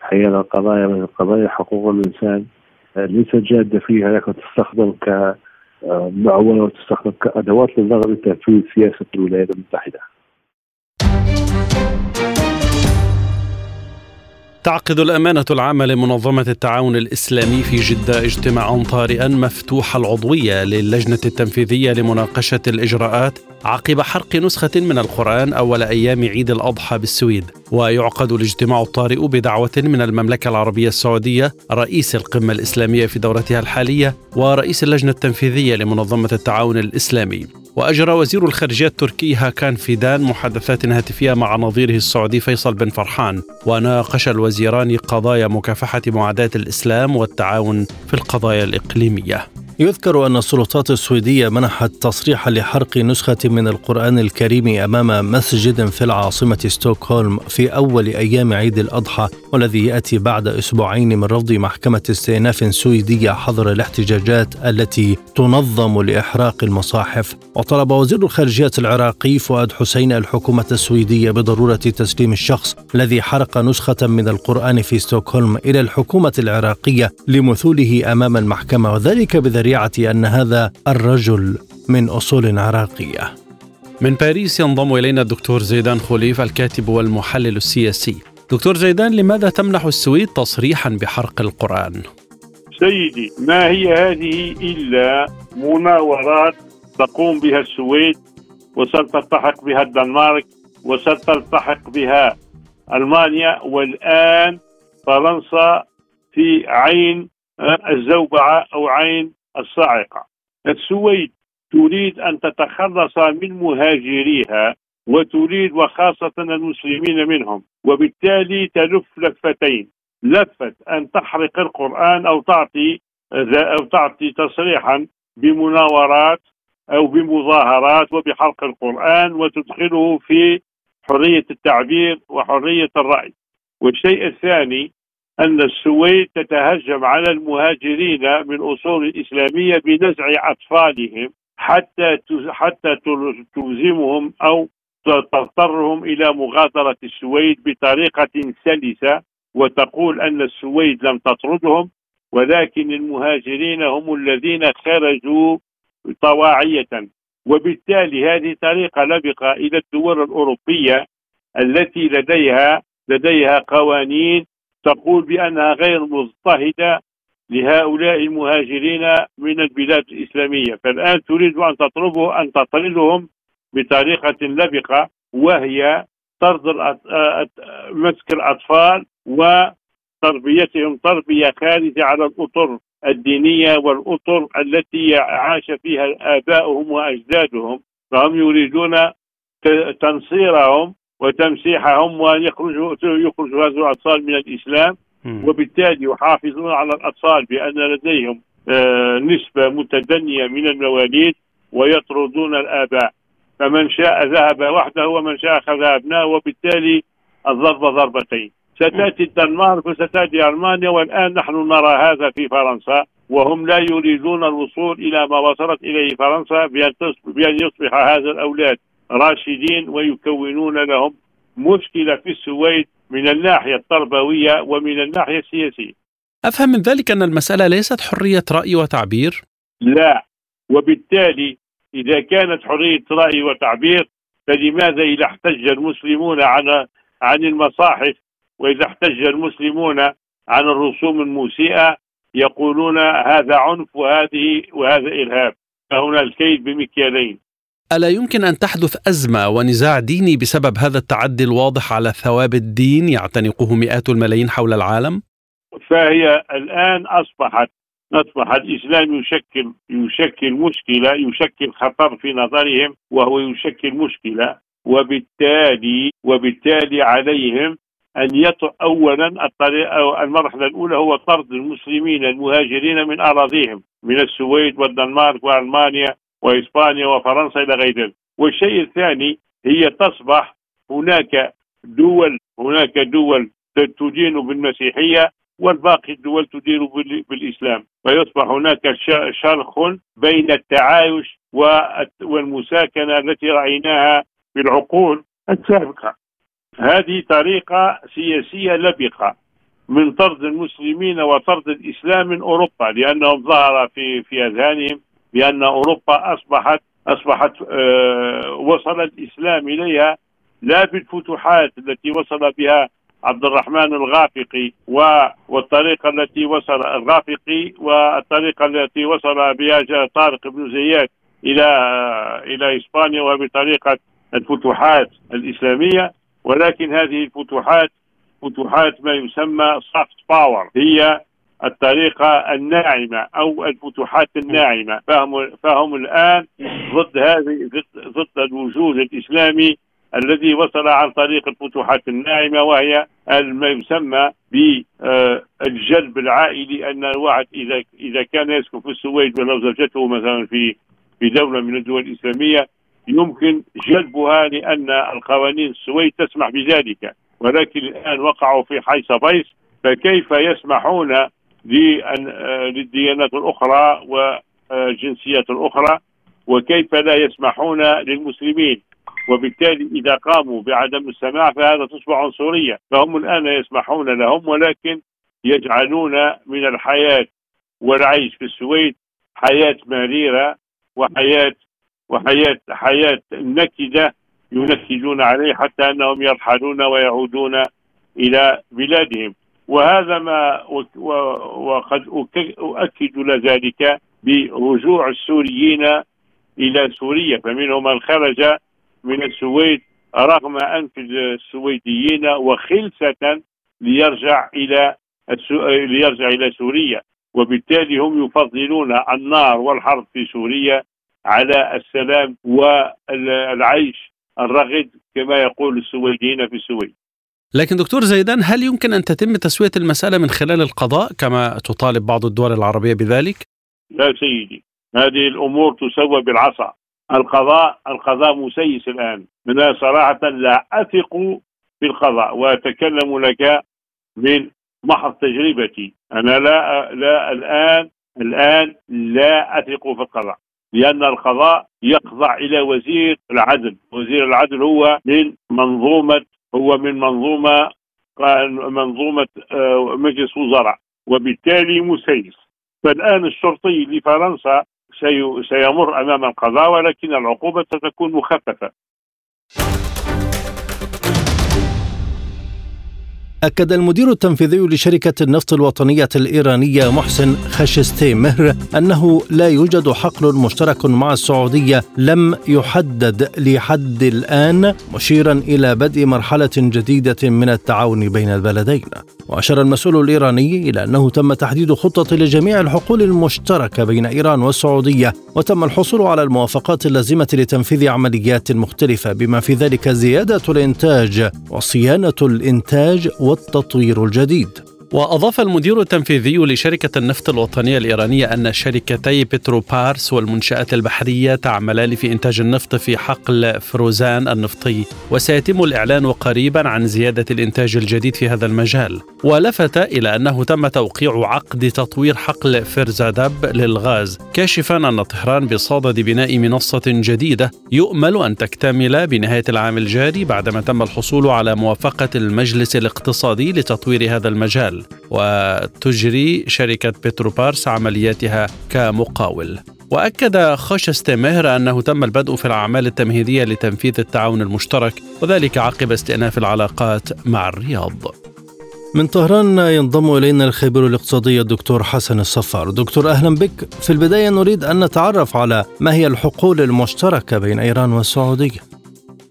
حيال القضايا من قضايا حقوق الإنسان. ليست جادة فيها لكن تستخدم كمعونة وتستخدم كأدوات للضغط لتنفيذ سياسة الولايات المتحدة. تعقد الأمانة العامة لمنظمة التعاون الإسلامي في جدة اجتماعا طارئا مفتوح العضوية للجنة التنفيذية لمناقشة الإجراءات عقب حرق نسخة من القرآن أول أيام عيد الأضحى بالسويد. ويعقد الاجتماع الطارئ بدعوة من المملكة العربية السعودية رئيس القمة الإسلامية في دورتها الحالية ورئيس اللجنة التنفيذية لمنظمة التعاون الإسلامي. وأجرى وزير الخارجية التركي هاكان فيدان محادثات هاتفية مع نظيره السعودي فيصل بن فرحان وناقش الوزيران قضايا مكافحة معاداة الإسلام والتعاون في القضايا الإقليمية. يذكر أن السلطات السويدية منحت تصريحا لحرق نسخة من القرآن الكريم أمام مسجد في العاصمة ستوكهولم في أول أيام عيد الأضحى والذي يأتي بعد أسبوعين من رفض محكمة استئناف سويدية حظر الاحتجاجات التي تنظم لإحراق المصاحف. وطلب وزير الخارجية العراقي فؤاد حسين الحكومة السويدية بضرورة تسليم الشخص الذي حرق نسخة من القرآن في ستوكهولم إلى الحكومة العراقية لمثوله أمام المحكمة وذلك بذريعة الشريعة أن هذا الرجل من أصول عراقية. من باريس ينضم إلينا الدكتور زيدان خليف الكاتب والمحلل السياسي. دكتور زيدان لماذا تمنح السويد تصريحا بحرق القرآن؟ سيدي ما هي هذه إلا مناورات تقوم بها السويد وستلتحق بها الدنمارك وستلتحق بها ألمانيا والآن فرنسا في عين الزوبعة أو عين الصاعقة. السويد تريد أن تتخلص من مهاجريها وتريد وخاصة المسلمين منهم وبالتالي تلف لفتين. لفة أن تحرق القرآن أو تعطي أو تعطي تصريحا بمناورات أو بمظاهرات وبحرق القرآن وتدخله في حرية التعبير وحرية الرأي. والشيء الثاني أن السويد تتهجم على المهاجرين من أصول إسلامية بنزع أطفالهم حتى حتى تلزمهم أو تضطرهم إلى مغادرة السويد بطريقة سلسة وتقول أن السويد لم تطردهم ولكن المهاجرين هم الذين خرجوا طواعية. وبالتالي هذه طريقة لبقة إلى الدول الأوروبية التي لديها لديها قوانين تقول بأنها غير مضطهدة لهؤلاء المهاجرين من البلاد الإسلامية. فالآن تريد أن تطلبه أن تطردهم بطريقة لبقة وهي طرد مسك الأطفال وتربيتهم تربية خارجة على الأطر الدينية والأطر التي عاش فيها آباؤهم وأجدادهم. فهم يريدون تنصيرهم وتمسيحهم وأن يخرجوا يخرجوا هذه الأطفال من الإسلام. وبالتالي يحافظون على الأطفال بأن لديهم آه، نسبة متدنية من المواليد ويطردون الآباء. فمن شاء ذهب وحده ومن شاء أخذ ابناء وبالتالي الضربه ضربتين. ستأتي الدنمارك وستأتي ألمانيا والآن نحن نرى هذا في فرنسا وهم لا يريدون الوصول إلى ما وصلت إليه فرنسا بأن يصبح هذا الأولاد. راشدين ويكونون لهم مشكلة في السويد من الناحية التربوية ومن الناحية السياسية. أفهم من ذلك أن المسألة ليست حرية رأي وتعبير؟ لا وبالتالي إذا كانت حرية رأي وتعبير فلماذا إذا احتج المسلمون عن عن المصاحف وإذا احتج المسلمون عن الرسوم الموسئه يقولون هذا عنف وهذه وهذا ارهاب فهنا الكيد بمكيالين ألا يمكن أن تحدث أزمة ونزاع ديني بسبب هذا التعدي الواضح على ثوابت الدين يعتنقه مئات الملايين حول العالم؟ فهي الآن أصبحت أصبح الإسلام يشكل يشكل مشكلة يشكل خطر في نظرهم وهو يشكل مشكلة وبالتالي وبالتالي عليهم أن يطع أولا الطريقة المرحلة الأولى هو طرد المسلمين المهاجرين من أراضيهم من السويد والدنمارك وألمانيا وإسبانيا وفرنسا إلى غير ذلك. والشيء الثاني هي تصبح هناك دول هناك دول تدين بالمسيحية والباقي الدول تدير بالإسلام. فيصبح هناك شرخ بين التعايش والمساكنة التي رأيناها في العقول. السابقة هذه طريقة سياسية لبقة من طرد المسلمين وطرد الإسلام من أوروبا لأنهم ظهر في في أذهانهم بأن أوروبا أصبحت أصبحت آه وصل الإسلام إليها لا بالفتوحات التي وصل بها عبد الرحمن الغافقي والطريقة التي وصل الغافقي والطريقة التي وصل بها طارق بن زياد إلى إلى إسبانيا وبطريقة الفتوحات الإسلامية. ولكن هذه الفتوحات فتوحات ما يسمى soft power هي الطريقة الناعمة أو الفتوحات الناعمة. فهم, فهم الآن ضد هذه ضد الوجود الإسلامي الذي وصل عن طريق الفتوحات الناعمة وهي ما يسمى بالجلب العائلي. أن الواحد إذا إذا كان يسكن في السويد ولو زوجته مثلا في في دولة من الدول الإسلامية يمكن جلبها لأن القوانين السويد تسمح بذلك. ولكن الآن وقعوا في حيث بيس فكيف يسمحون للديانات الأخرى والجنسيات الأخرى وكيف لا يسمحون للمسلمين؟ وبالتالي إذا قاموا بعدم السماع فهذا تصبح عنصرية. فهم الآن يسمحون لهم ولكن يجعلون من الحياة والعيش في السويد حياة مريرة وحياة وحياة حياة نكدة ينكدون عليه حتى أنهم يرحلون ويعودون إلى بلادهم. وهذا ما وقد أؤكد لذلك برجوع السوريين إلى سوريا. فمنهم من خرج من السويد رغم أنف السويديين وخلسة ليرجع إلى ليرجع إلى سوريا. وبالتالي هم يفضلون النار والحرب في سوريا على السلام والعيش الرغد كما يقول السويديين في السويد. لكن دكتور زيدان هل يمكن أن تتم تسوية المسألة من خلال القضاء كما تطالب بعض الدول العربية بذلك؟ لا سيدي هذه الأمور تسوى بالعصا. القضاء القضاء مسيس الآن. من صراحة لا أثق في القضاء وأتكلم لك من محض تجربتي. أنا لا لا الآن الآن لا أثق في القضاء لأن القضاء يخضع إلى وزير العدل. وزير العدل هو من منظومة هو من منظومة منظومة آه، مجلس وزراء وبالتالي مسيس فالآن الشرطي لفرنسا سيمر أمام القضاء ولكن العقوبة ستكون مخففة. أكد المدير التنفيذي لشركة النفط الوطنية الإيرانية محسن خشستي مهر أنه لا يوجد حقل مشترك مع السعودية لم يحدد لحد الآن مشيرا إلى بدء مرحلة جديدة من التعاون بين البلدين. وأشار المسؤول الإيراني إلى أنه تم تحديد خطة لجميع الحقول المشتركة بين إيران والسعودية وتم الحصول على الموافقات اللازمة لتنفيذ عمليات مختلفة بما في ذلك زيادة الإنتاج وصيانة الإنتاج والتطوير الجديد. وأضاف المدير التنفيذي لشركة النفط الوطنية الإيرانية أن شركتي بتروبارس والمنشآت البحرية تعملان في إنتاج النفط في حقل فروزان النفطي. وسيتم الإعلان قريبا عن زيادة الإنتاج الجديد في هذا المجال. ولفت إلى أنه تم توقيع عقد تطوير حقل فرزادب للغاز كاشفا أن طهران بصدد بناء منصة جديدة يؤمل أن تكتمل بنهاية العام الجاري بعدما تم الحصول على موافقة المجلس الاقتصادي لتطوير هذا المجال. وتجري شركة بتروبارس عملياتها كمقاول وأكد خشستمهر أنه تم البدء في الأعمال التمهيدية لتنفيذ التعاون المشترك وذلك عقب استئناف العلاقات مع الرياض من طهران ينضم إلينا الخبير الاقتصادي الدكتور حسن الصفار. دكتور أهلا بك. في البداية نريد أن نتعرف على ما هي الحقول المشتركة بين إيران والسعودية.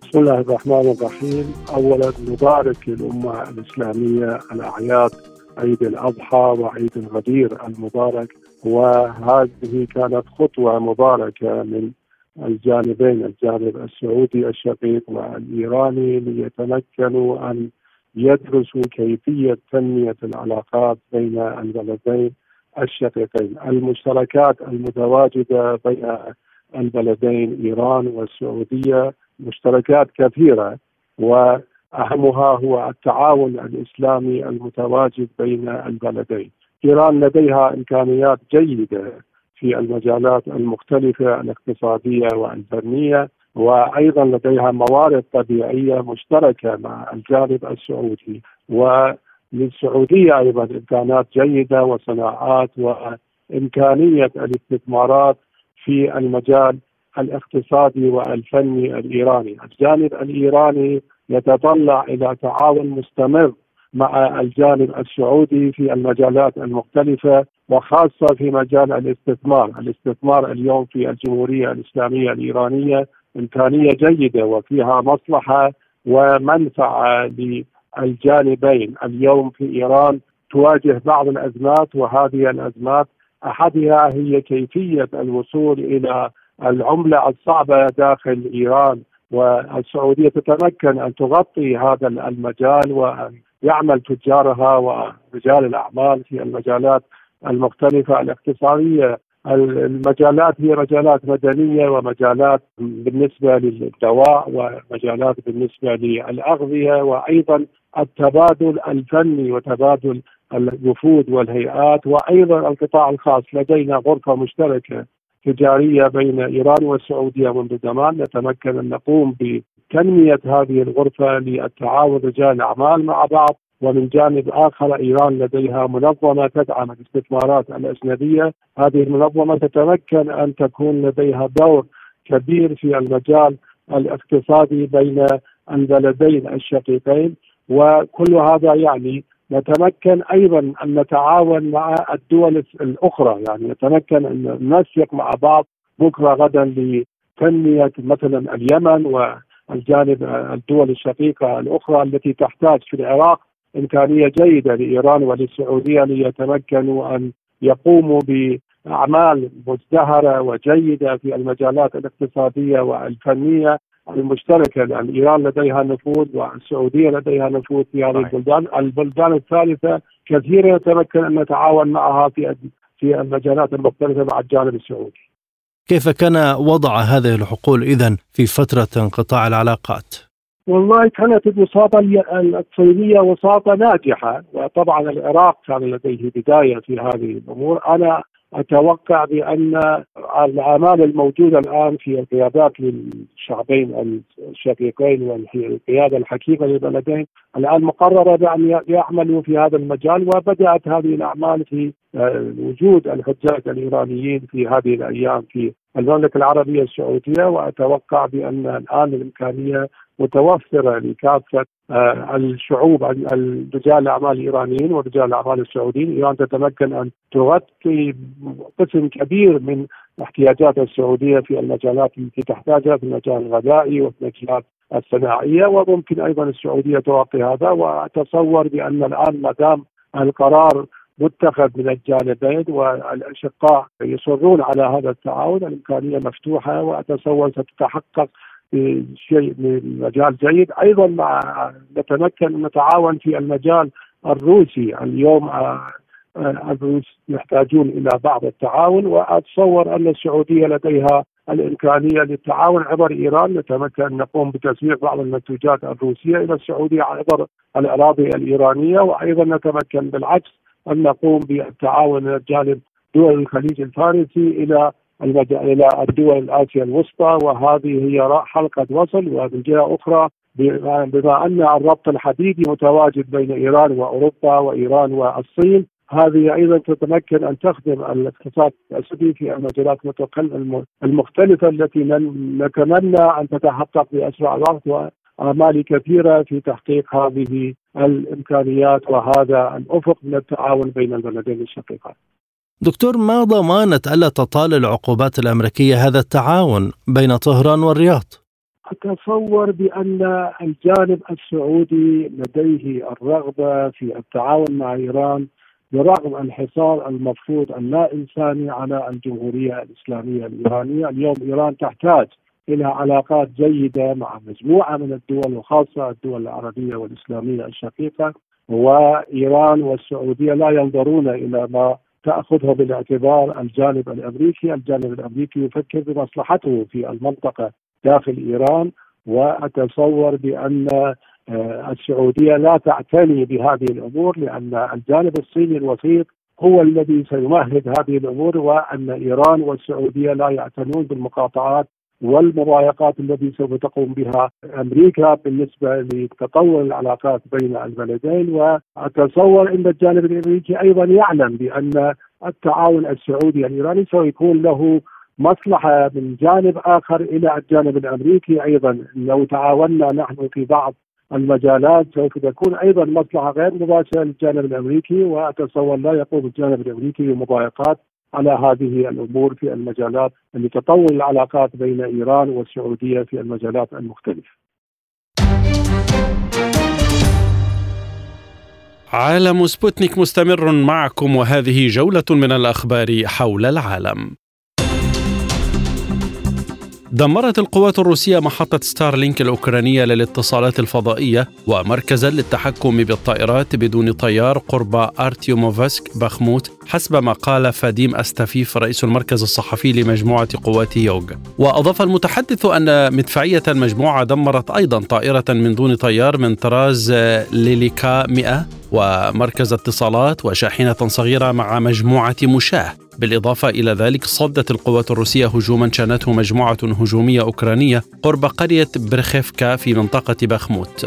بسم الله الرحمن الرحيم، اولا نبارك للامه الإسلامية الأعياد عيد الأضحى وعيد الغدير المبارك وهذه كانت خطوة مباركة من الجانبين الجانب السعودي الشقيق والإيراني ليتمكنوا أن يدرسوا كيفية تنمية العلاقات بين البلدين الشقيقين، المشتركات المتواجدة بين البلدين إيران والسعودية مشتركات كثيرة واهمها هو التعاون الإسلامي المتواجد بين البلدين. إيران لديها إمكانيات جيدة في المجالات المختلفة الاقتصادية والفنية وأيضا لديها موارد طبيعية مشتركة مع الجانب السعودي وللسعودية أيضا إمكانات جيدة وصناعات وإمكانية الاستثمارات في المجال الاقتصادي والفني الإيراني، الجانب الإيراني يتطلع إلى تعاون مستمر مع الجانب السعودي في المجالات المختلفة وخاصة في مجال الاستثمار، الاستثمار اليوم في الجمهورية الإسلامية الإيرانية إمكانية جيدة وفيها مصلحة ومنفعة للجانبين، اليوم في إيران تواجه بعض الأزمات وهذه الأزمات أحدها هي كيفية الوصول إلى العملة الصعبة داخل إيران. والسعودية تتمكن أن تغطي هذا المجال وأن يعمل تجارها ورجال الأعمال في المجالات المختلفة الاقتصادية. المجالات هي مجالات مدنيه ومجالات بالنسبة للدواء ومجالات بالنسبة للأغذية وأيضا التبادل الفني وتبادل الوفود والهيئات وأيضا القطاع الخاص. لدينا غرفة مشتركة تجاريه بين إيران والسعوديه منذ زمان. نتمكن أن نقوم بتنمية هذه الغرفة للتعاون رجال الاعمال مع بعض ومن جانب آخر إيران لديها منظمة تدعم الاستثمارات الأجنبية، هذه المنظمة تتمكن أن تكون لديها دور كبير في المجال الاقتصادي بين البلدين الشقيقين وكل هذا يعني نتمكن أيضا أن نتعاون مع الدول الأخرى. يعني نتمكن أن ننسق مع بعض بكرة غدا لتنمية مثلا اليمن والجانب الدول الشقيقة الأخرى التي تحتاج في العراق إمكانية جيدة لإيران وللسعودية ليتمكنوا أن يقوموا بأعمال مزدهرة وجيدة في المجالات الاقتصادية والفنية. المشتركة لأن إيران لديها نفوذ والسعودية لديها نفوذ في هذه البلدان، البلدان الثالثة كثيرا نتمكن أن نتعاون معها في في المجالات المختلفة مع الجانب السعودي. كيف كان وضع هذه الحقول اذا في فترة انقطاع العلاقات؟ والله كانت الوساطة الصينية وساطة ناجحة وطبعا العراق كان لديه بداية في هذه الأمور أنا أتوقع بأن الاعمال الموجوده الآن في القيادات للشعبين الشقيقين والقيادة الحكيمه للبلدين الآن مقررة بأن يعملوا في هذا المجال وبدأت هذه الأعمال في آه، وجود الحجاج الإيرانيين في هذه الأيام في المملكة العربية السعودية وأتوقع بأن الآن الإمكانية متوفرة لكافة آه، الشعوب رجال الأعمال الإيرانيين ورجال الأعمال السعوديين، إيران تتمكن أن تغطي قسم كبير من احتياجات السعودية في المجالات التي تحتاجها في المجال الغذائي وفي المجالات الصناعية. وممكن أيضا السعودية تغطي هذا. وأتصور بأن الآن ما دام القرار متخذ من الجانبين والأشقاء يصرون على هذا التعاون الإمكانية مفتوحة. وأتصور ستتحقق شيء من مجال جيد أيضا نتمكن ان نتعاون في المجال الروسي. اليوم آه، آه، الروس يحتاجون إلى بعض التعاون وأتصور أن السعودية لديها الإمكانية للتعاون عبر إيران. نتمكن أن نقوم بتسويق بعض المنتوجات الروسية إلى السعودية عبر الأراضي الإيرانية. وأيضا نتمكن بالعكس أن نقوم بالتعاون إلى جانب دول الخليج الفارسي إلى إلى الدول الآسيا الوسطى وهذه هي حلقة وصل ومن جهة أخرى بما أن الربط الحديدي متواجد بين إيران وأوروبا وإيران والصين. هذه أيضا تتمكن أن تخدم الاقتصاد السعودي في المجالات المختلفة التي نتمنى أن تتحقق بأسرع وقت آمالي كثيرة في تحقيق هذه الإمكانيات. وهذا الأفق من التعاون بين البلدين الشقيقين دكتور ما ضمانة ألا تطال العقوبات الأمريكية هذا التعاون بين طهران والرياض؟ أتصور بأن الجانب السعودي لديه الرغبة في التعاون مع إيران برغم الحصار المفروض اللا إنساني على الجمهورية الإسلامية الإيرانية اليوم إيران تحتاج إلى علاقات جيدة مع مجموعة من الدول وخاصة الدول العربية والإسلامية الشقيقة وإيران والسعودية لا ينظرون إلى ما تأخذه بالاعتبار الجانب الأمريكي الجانب الأمريكي يفكر بمصلحته في المنطقة داخل إيران وأتصور بأن آه، السعودية لا تعتني بهذه الأمور لأن الجانب الصيني الوسيط هو الذي سيمهد هذه الأمور وأن إيران والسعودية لا يعتنون بالمقاطعات والمضايقات التي سوف تقوم بها أمريكا بالنسبة لتطور العلاقات بين البلدين. وأتصور إن الجانب الأمريكي أيضا يعلم بأن التعاون السعودي الإيراني سيكون له مصلحة من جانب آخر إلى الجانب الأمريكي أيضا. لو تعاوننا نحن في بعض المجالات سوف تكون أيضا مصلحة غير مباشرة للجانب الأمريكي. وأتصور لا يقوم الجانب الأمريكي بمضايقات على هذه الأمور في المجالات لتطور العلاقات بين إيران والسعودية في المجالات المختلفة. عالم سبوتنيك مستمر معكم وهذه جولة من الأخبار حول العالم. دمرت القوات الروسية محطة ستارلينك الأوكرانية للاتصالات الفضائية ومركزا للتحكم بالطائرات بدون طيار قرب أرتيوموفسك بخموت حسب ما قال فاديم أستافيف رئيس المركز الصحفي لمجموعة قوات يوغ. وأضاف المتحدث أن مدفعية المجموعة دمرت أيضا طائرة من دون طيار من طراز ليليكا 100 ومركز اتصالات وشاحنة صغيرة مع مجموعة مشاة. بالإضافة إلى ذلك صدت القوات الروسية هجوما شانته مجموعة هجومية أوكرانية قرب قرية برخيفكا في منطقة بخموت.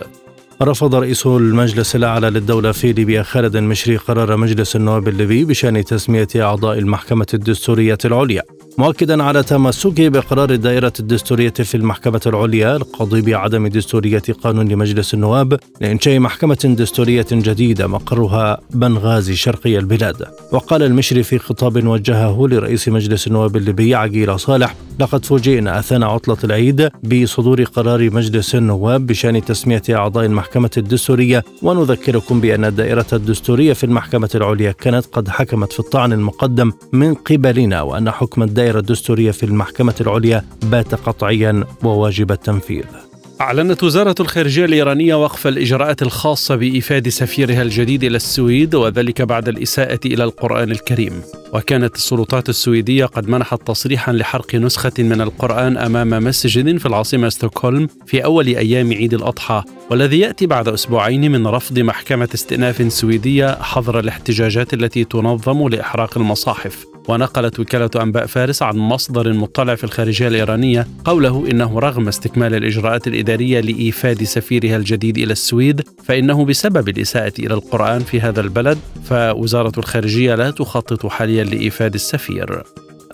رفض رئيس المجلس الأعلى للدولة في ليبيا خالد المشري قرار مجلس النواب الليبي بشأن تسمية أعضاء المحكمة الدستورية العليا مؤكدا على تمسكه بقرار الدائرة الدستورية في المحكمة العليا القاضي بعدم دستورية قانون مجلس النواب لإنشاء محكمة دستورية جديدة مقرها بنغازي شرقي البلاد. وقال المشري في خطاب وجهه لرئيس مجلس النواب الليبي عقيل صالح لقد فوجئنا أثناء عطلة العيد بصدور قرار مجلس النواب بشأن تسمية أعضاء المحكمة الدستورية ونذكركم بأن الدائرة الدستورية في المحكمة العليا كانت قد حكمت في الطعن المقدم من قبلنا وأن حكم الدائرة الدستورية في المحكمة العليا بات قطعيا وواجب التنفيذ. أعلنت وزارة الخارجية الإيرانية وقف الإجراءات الخاصة بإيفاد سفيرها الجديد إلى السويد وذلك بعد الإساءة إلى القرآن الكريم. وكانت السلطات السويدية قد منحت تصريحا لحرق نسخة من القرآن أمام مسجد في العاصمة ستوكهولم في أول أيام عيد الأضحى والذي يأتي بعد أسبوعين من رفض محكمة استئناف سويدية حظر الاحتجاجات التي تنظم لإحراق المصاحف. ونقلت وكالة أنباء فارس عن مصدر مطلع في الخارجية الإيرانية قوله إنه رغم استكمال الإجراءات الإدارية لإيفاد سفيرها الجديد إلى السويد فإنه بسبب الإساءة إلى القرآن في هذا البلد فوزارة الخارجية لا تخطط حاليا لإيفاد السفير.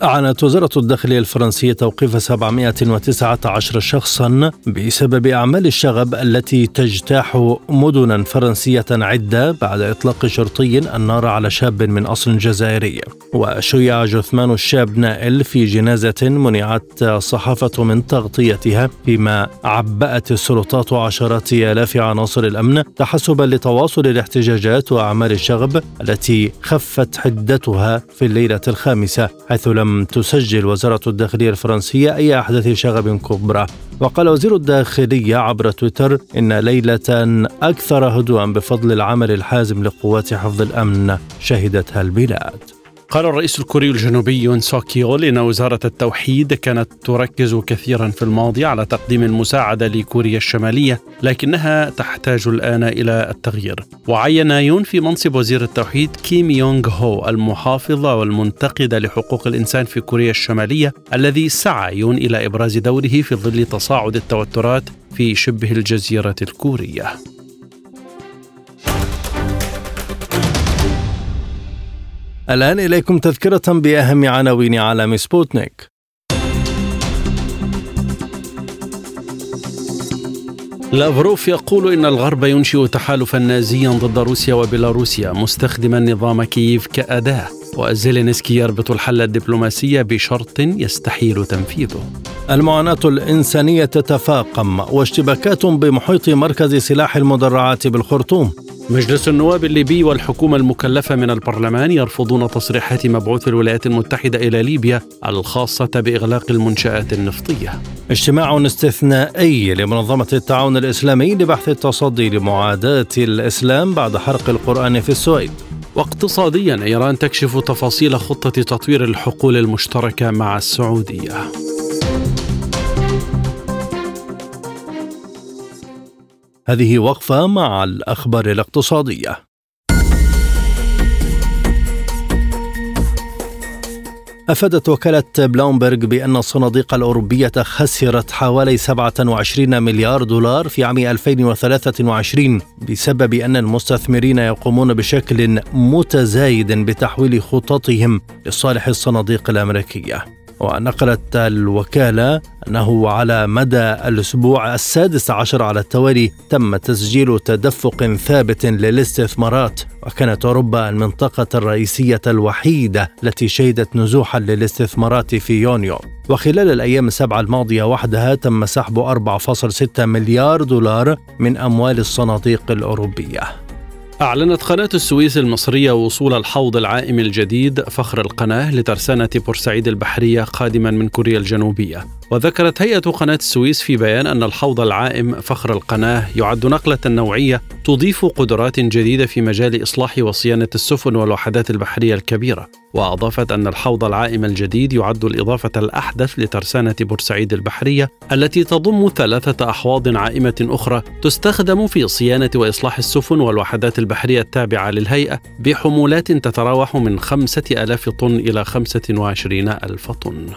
أعلنت وزارة الداخلية الفرنسية توقيف 719 شخصا بسبب أعمال الشغب التي تجتاح مدنا فرنسية عدة بعد إطلاق شرطي النار على شاب من أصل جزائري. وشيع جثمان الشاب نائل في جنازة منعت الصحافة من تغطيتها فيما عبأت السلطات عشرات آلاف عناصر الأمن تحسبا لتواصل الاحتجاجات وأعمال الشغب التي خفت حدتها في الليلة الخامسة حيث لم تسجل وزارة الداخلية الفرنسية أي أحداث شغب كبرى. وقال وزير الداخلية عبر تويتر إن ليلة أكثر هدوءا بفضل العمل الحازم لقوات حفظ الأمن شهدتها البلاد. قال الرئيس الكوري الجنوبي يون سوك يول إن وزارة التوحيد كانت تركز كثيرا في الماضي على تقديم المساعدة لكوريا الشمالية لكنها تحتاج الآن إلى التغيير. وعين يون في منصب وزير التوحيد كيم يونغ هو المحافظ والمنتقد لحقوق الإنسان في كوريا الشمالية الذي سعى يون إلى إبراز دوره في ظل تصاعد التوترات في شبه الجزيرة الكورية. الآن إليكم تذكرة بأهم عناوين عالم سبوتنيك. لافروف يقول إن الغرب ينشئ تحالفا نازيا ضد روسيا وبيلاروسيا مستخدما نظام كييف كأداة. وزيلينسكي يربط الحل الدبلوماسي بشرط يستحيل تنفيذه. المعاناة الإنسانية تتفاقم واشتباكات بمحيط مركز سلاح المدرعات بالخرطوم. مجلس النواب الليبي والحكومة المكلفة من البرلمان يرفضون تصريحات مبعوث الولايات المتحدة إلى ليبيا الخاصة بإغلاق المنشآت النفطية. اجتماع استثنائي لمنظمة التعاون الإسلامي لبحث التصدي لمعاداة الإسلام بعد حرق القرآن في السويد. واقتصاديا إيران تكشف تفاصيل خطة تطوير الحقول المشتركة مع السعودية هذه وقفة مع الأخبار الاقتصادية. أفادت وكالة بلومبرغ بأن الصناديق الأوروبية خسرت حوالي 27 مليار دولار في عام 2023 بسبب أن المستثمرين يقومون بشكل متزايد بتحويل خططهم لصالح الصناديق الأمريكية. ونقلت الوكالة أنه على مدى الأسبوع السادس عشر على التوالي تم تسجيل تدفق ثابت للاستثمارات وكانت أوروبا المنطقة الرئيسية الوحيدة التي شهدت نزوحا للاستثمارات في يونيو. وخلال الأيام السبعة الماضية وحدها تم سحب 4.6 مليار دولار من أموال الصناديق الأوروبية. أعلنت قناة السويس المصرية وصول الحوض العائم الجديد فخر القناة لترسانة بورسعيد البحرية قادما من كوريا الجنوبية. وذكرت هيئة قناة السويس في بيان أن الحوض العائم فخر القناة يعد نقلة نوعية تضيف قدرات جديدة في مجال إصلاح وصيانة السفن والوحدات البحرية الكبيرة. وأضافت أن الحوض العائم الجديد يعد الإضافة الأحدث لترسانة بورسعيد البحرية التي تضم ثلاثة أحواض عائمة أخرى تستخدم في صيانة وإصلاح السفن والوحدات البحرية التابعة للهيئة بحمولات تتراوح من خمسة ألاف طن إلى خمسة وعشرين ألف طن.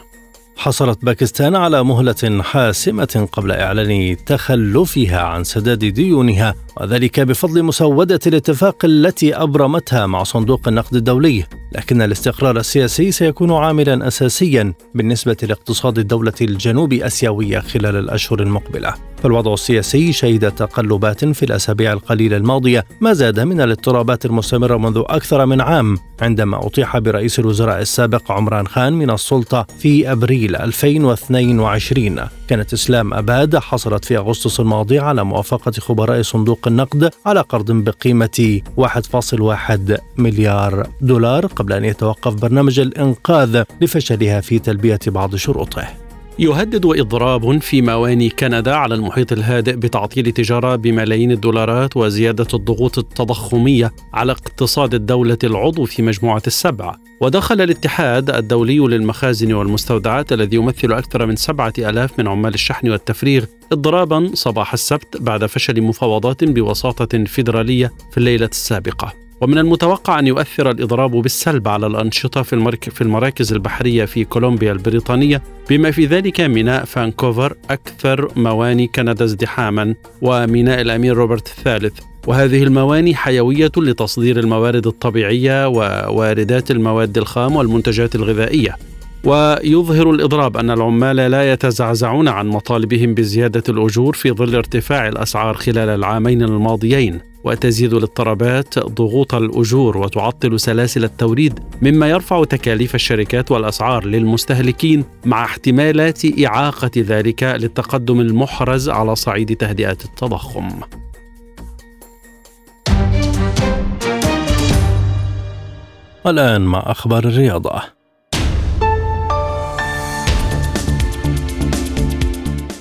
حصلت باكستان على مهلة حاسمة قبل إعلان تخلفها عن سداد ديونها وذلك بفضل مسودة الاتفاق التي أبرمتها مع صندوق النقد الدولي. لكن الاستقرار السياسي سيكون عاملا أساسيا بالنسبة لاقتصاد الدولة الجنوب أسيوية خلال الأشهر المقبلة. فالوضع السياسي شهد تقلبات في الأسابيع القليلة الماضية ما زاد من الاضطرابات المستمرة منذ أكثر من عام عندما أطيح برئيس الوزراء السابق عمران خان من السلطة في أبريل 2022 كانت إسلام أباد حصلت في أغسطس الماضي على موافقة خبراء صندوق النقد على قرض بقيمة 1.1 مليار دولار قبل أن يتوقف برنامج الإنقاذ لفشلها في تلبية بعض شروطه. يهدد إضراب في مواني كندا على المحيط الهادئ بتعطيل تجارة بملايين الدولارات وزيادة الضغوط التضخمية على اقتصاد الدولة العضو في مجموعة السبعة ودخل الاتحاد الدولي للمخازن والمستودعات الذي يمثل أكثر من سبعة ألاف من عمال الشحن والتفريغ اضرابا صباح السبت بعد فشل مفاوضات بوساطة فيدرالية في الليلة السابقة. ومن المتوقع أن يؤثر الإضراب بالسلب على الأنشطة في, المرك في المراكز البحرية في كولومبيا البريطانية بما في ذلك ميناء فانكوفر أكثر مواني كندا ازدحاما وميناء الأمير روبرت الثالث. وهذه المواني حيوية لتصدير الموارد الطبيعية وواردات المواد الخام والمنتجات الغذائية. ويظهر الإضراب أن العمال لا يتزعزعون عن مطالبهم بزيادة الأجور في ظل ارتفاع الأسعار خلال العامين الماضيين. وتزيد الاضطرابات ضغوط الأجور وتعطل سلاسل التوريد مما يرفع تكاليف الشركات والأسعار للمستهلكين مع احتمالات إعاقة ذلك للتقدم المحرز على صعيد تهدئة التضخم. الآن مع أخبار الرياضة.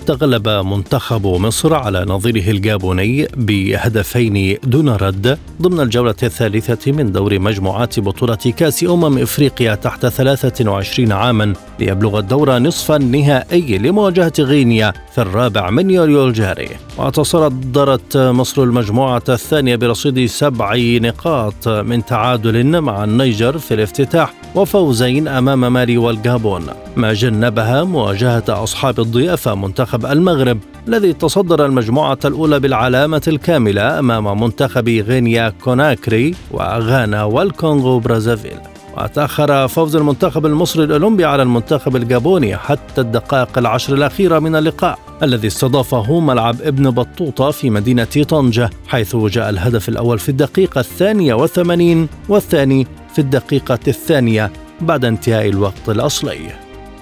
تغلب منتخب مصر على نظيره الجابوني بهدفين دون رد ضمن الجولة الثالثة من دور مجموعات بطولة كأس أمم إفريقيا تحت 23 عاما ليبلغ الدور نصف النهائي لمواجهة غينيا في الرابع من يوليو الجاري. وتصدرت مصر المجموعة الثانية برصيد سبع نقاط من تعادل مع النيجر في الافتتاح وفوزين أمام مالي والجابون ما جنبها مواجهة أصحاب الضيافة منتخب المغرب الذي تصدر المجموعة الأولى بالعلامة الكاملة أمام منتخب غينيا كوناكري وغانا والكونغو برازافيل. وتأخر فوز المنتخب المصري الأولمبي على المنتخب الجابوني حتى الدقائق العشر الأخيرة من اللقاء الذي استضافه ملعب ابن بطوطة في مدينة طنجة حيث جاء الهدف الأول في الدقيقة الثانية والثمانين والثاني في الدقيقة الثانية بعد انتهاء الوقت الأصلي.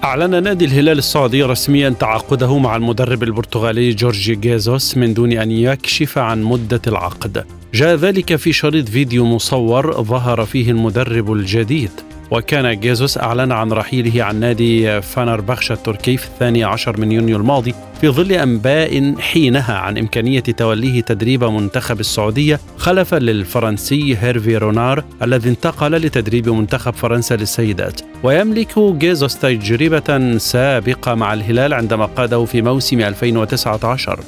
أعلن نادي الهلال السعودي رسميا تعاقده مع المدرب البرتغالي جورجي جيزوس من دون أن يكشف عن مدة العقد. جاء ذلك في شريط فيديو مصور ظهر فيه المدرب الجديد. وكان جيزوس أعلن عن رحيله عن نادي فانربخشة التركي في الثاني عشر من يونيو الماضي في ظل أنباء حينها عن إمكانية توليه تدريب منتخب السعودية خلفا للفرنسي هيرفي رونار الذي انتقل لتدريب منتخب فرنسا للسيدات. ويملك جيزوس تجربة سابقة مع الهلال عندما قاده في موسم 2019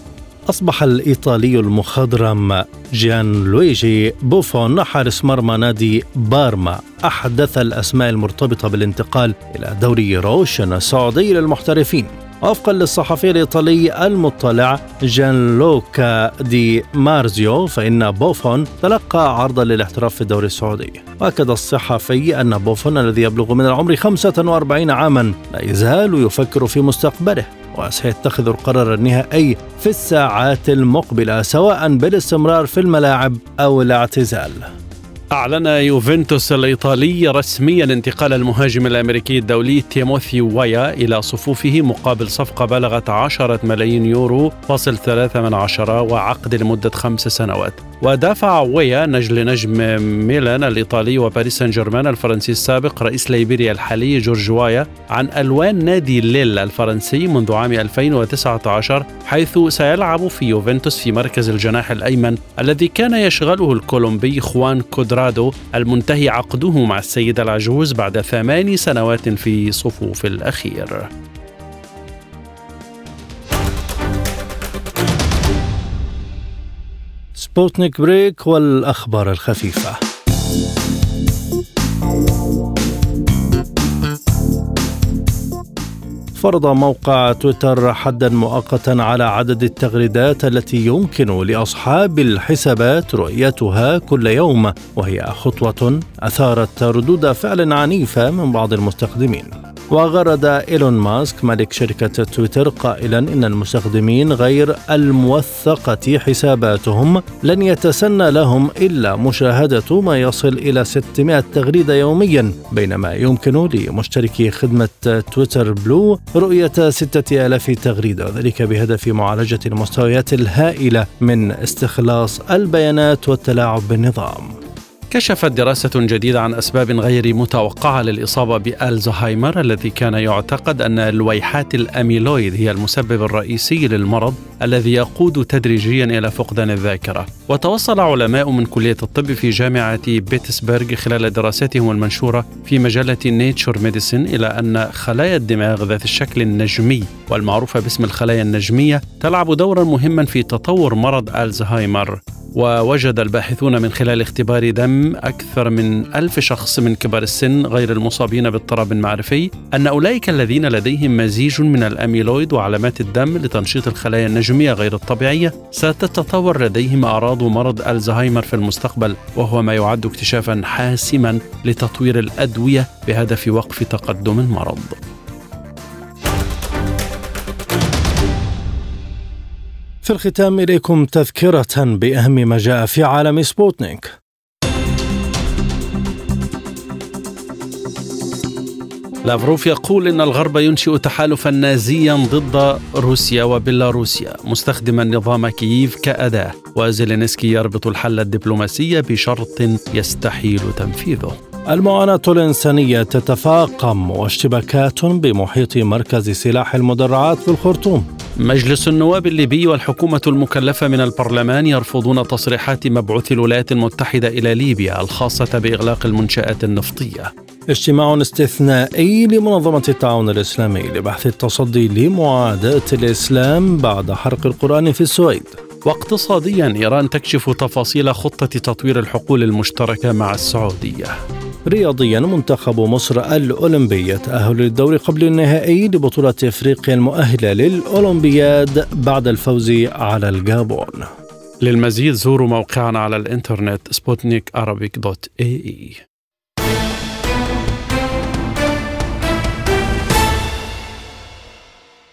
أصبح الإيطالي المخضرم جيان لويجي بوفون حارس مرمى نادي بارما. أحدث الأسماء المرتبطة بالانتقال إلى دوري روشن السعودي للمحترفين. وفقا للصحفي الإيطالي المطلع جان لوكا دي مارزيو فإن بوفون تلقى عرضا للاحتراف في الدوري السعودي. وأكد الصحفي أن بوفون الذي يبلغ من العمر 45 عاما لا يزال يفكر في مستقبله. وسيتخذ القرار النهائي في الساعات المقبلة سواء بالاستمرار في الملاعب أو الاعتزال. أعلن يوفنتوس الإيطالي رسميا انتقال المهاجم الأمريكي الدولي تيموثي وايا إلى صفوفه مقابل صفقة بلغت 10 ملايين يورو فاصل ثلاثة من عشرة وعقد لمدة خمس سنوات. ودافع ويا نجل نجم ميلان الإيطالي وباريس سان جيرمان الفرنسي السابق رئيس ليبيريا الحالي جورج وايا عن ألوان نادي ليل الفرنسي منذ عام 2019 حيث سيلعب في يوفنتوس في مركز الجناح الأيمن الذي كان يشغله الكولومبي خوان كوادرادو المنتهي عقده مع السيدة العجوز بعد ثمان سنوات في صفوف الأخير. سبوتنيك break والأخبار الخفيفة. فرض موقع تويتر حدا مؤقتا على عدد التغريدات التي يمكن لأصحاب الحسابات رؤيتها كل يوم وهي خطوة أثارت ردود فعل عنيفة من بعض المستخدمين. وغرد إيلون ماسك مالك شركة تويتر قائلا إن المستخدمين غير الموثقة حساباتهم لن يتسنى لهم إلا مشاهدة ما يصل إلى 600 تغريدة يوميا بينما يمكن لمشتركي خدمة تويتر بلو رؤية 6000 تغريدة وذلك بهدف معالجة المستويات الهائلة من استخلاص البيانات والتلاعب بالنظام. كشفت دراسة جديدة عن أسباب غير متوقعة للإصابة بألزهايمر الذي كان يعتقد أن الويحات الأميلويد هي المسبب الرئيسي للمرض الذي يقود تدريجيا إلى فقدان الذاكرة. وتوصل علماء من كلية الطب في جامعة بيتسبرغ خلال دراساتهم المنشورة في مجلة Nature Medicine إلى أن خلايا الدماغ ذات الشكل النجمي والمعروفة باسم الخلايا النجمية تلعب دورا مهما في تطور مرض ألزهايمر. ووجد الباحثون من خلال اختبار دم أكثر من ألف شخص من كبار السن غير المصابين باضطراب معرفي أن أولئك الذين لديهم مزيج من الأميلويد وعلامات الدم لتنشيط الخلايا النجمية غير الطبيعية ستتطور لديهم أعراض مرض ألزهايمر في المستقبل وهو ما يعد اكتشافا حاسما لتطوير الأدوية بهدف وقف تقدم المرض. في الختام إليكم تذكرة بأهم ما جاء في عالم سبوتنيك لافروف يقول إن الغرب ينشئ تحالفا نازيا ضد روسيا وبيلاروسيا مستخدما نظام كييف كأداة. وزيلينسكي يربط الحل الدبلوماسي بشرط يستحيل تنفيذه. المعاناة الإنسانية تتفاقم واشتباكات بمحيط مركز سلاح المدرعات في الخرطوم. مجلس النواب الليبي والحكومة المكلفة من البرلمان يرفضون تصريحات مبعوث الولايات المتحدة إلى ليبيا الخاصة بإغلاق المنشآت النفطية. اجتماع استثنائي لمنظمة التعاون الإسلامي لبحث التصدي لمعاداة الإسلام بعد حرق القرآن في السويد. واقتصاديا إيران تكشف تفاصيل خطة تطوير الحقول المشتركة مع السعودية. رياضيا منتخب مصر الأولمبي يتأهل للدور قبل النهائي لبطولة إفريقيا المؤهلة للأولمبياد بعد الفوز على الجابون. للمزيد زوروا موقعنا على الإنترنت سبوتنيك dot AE.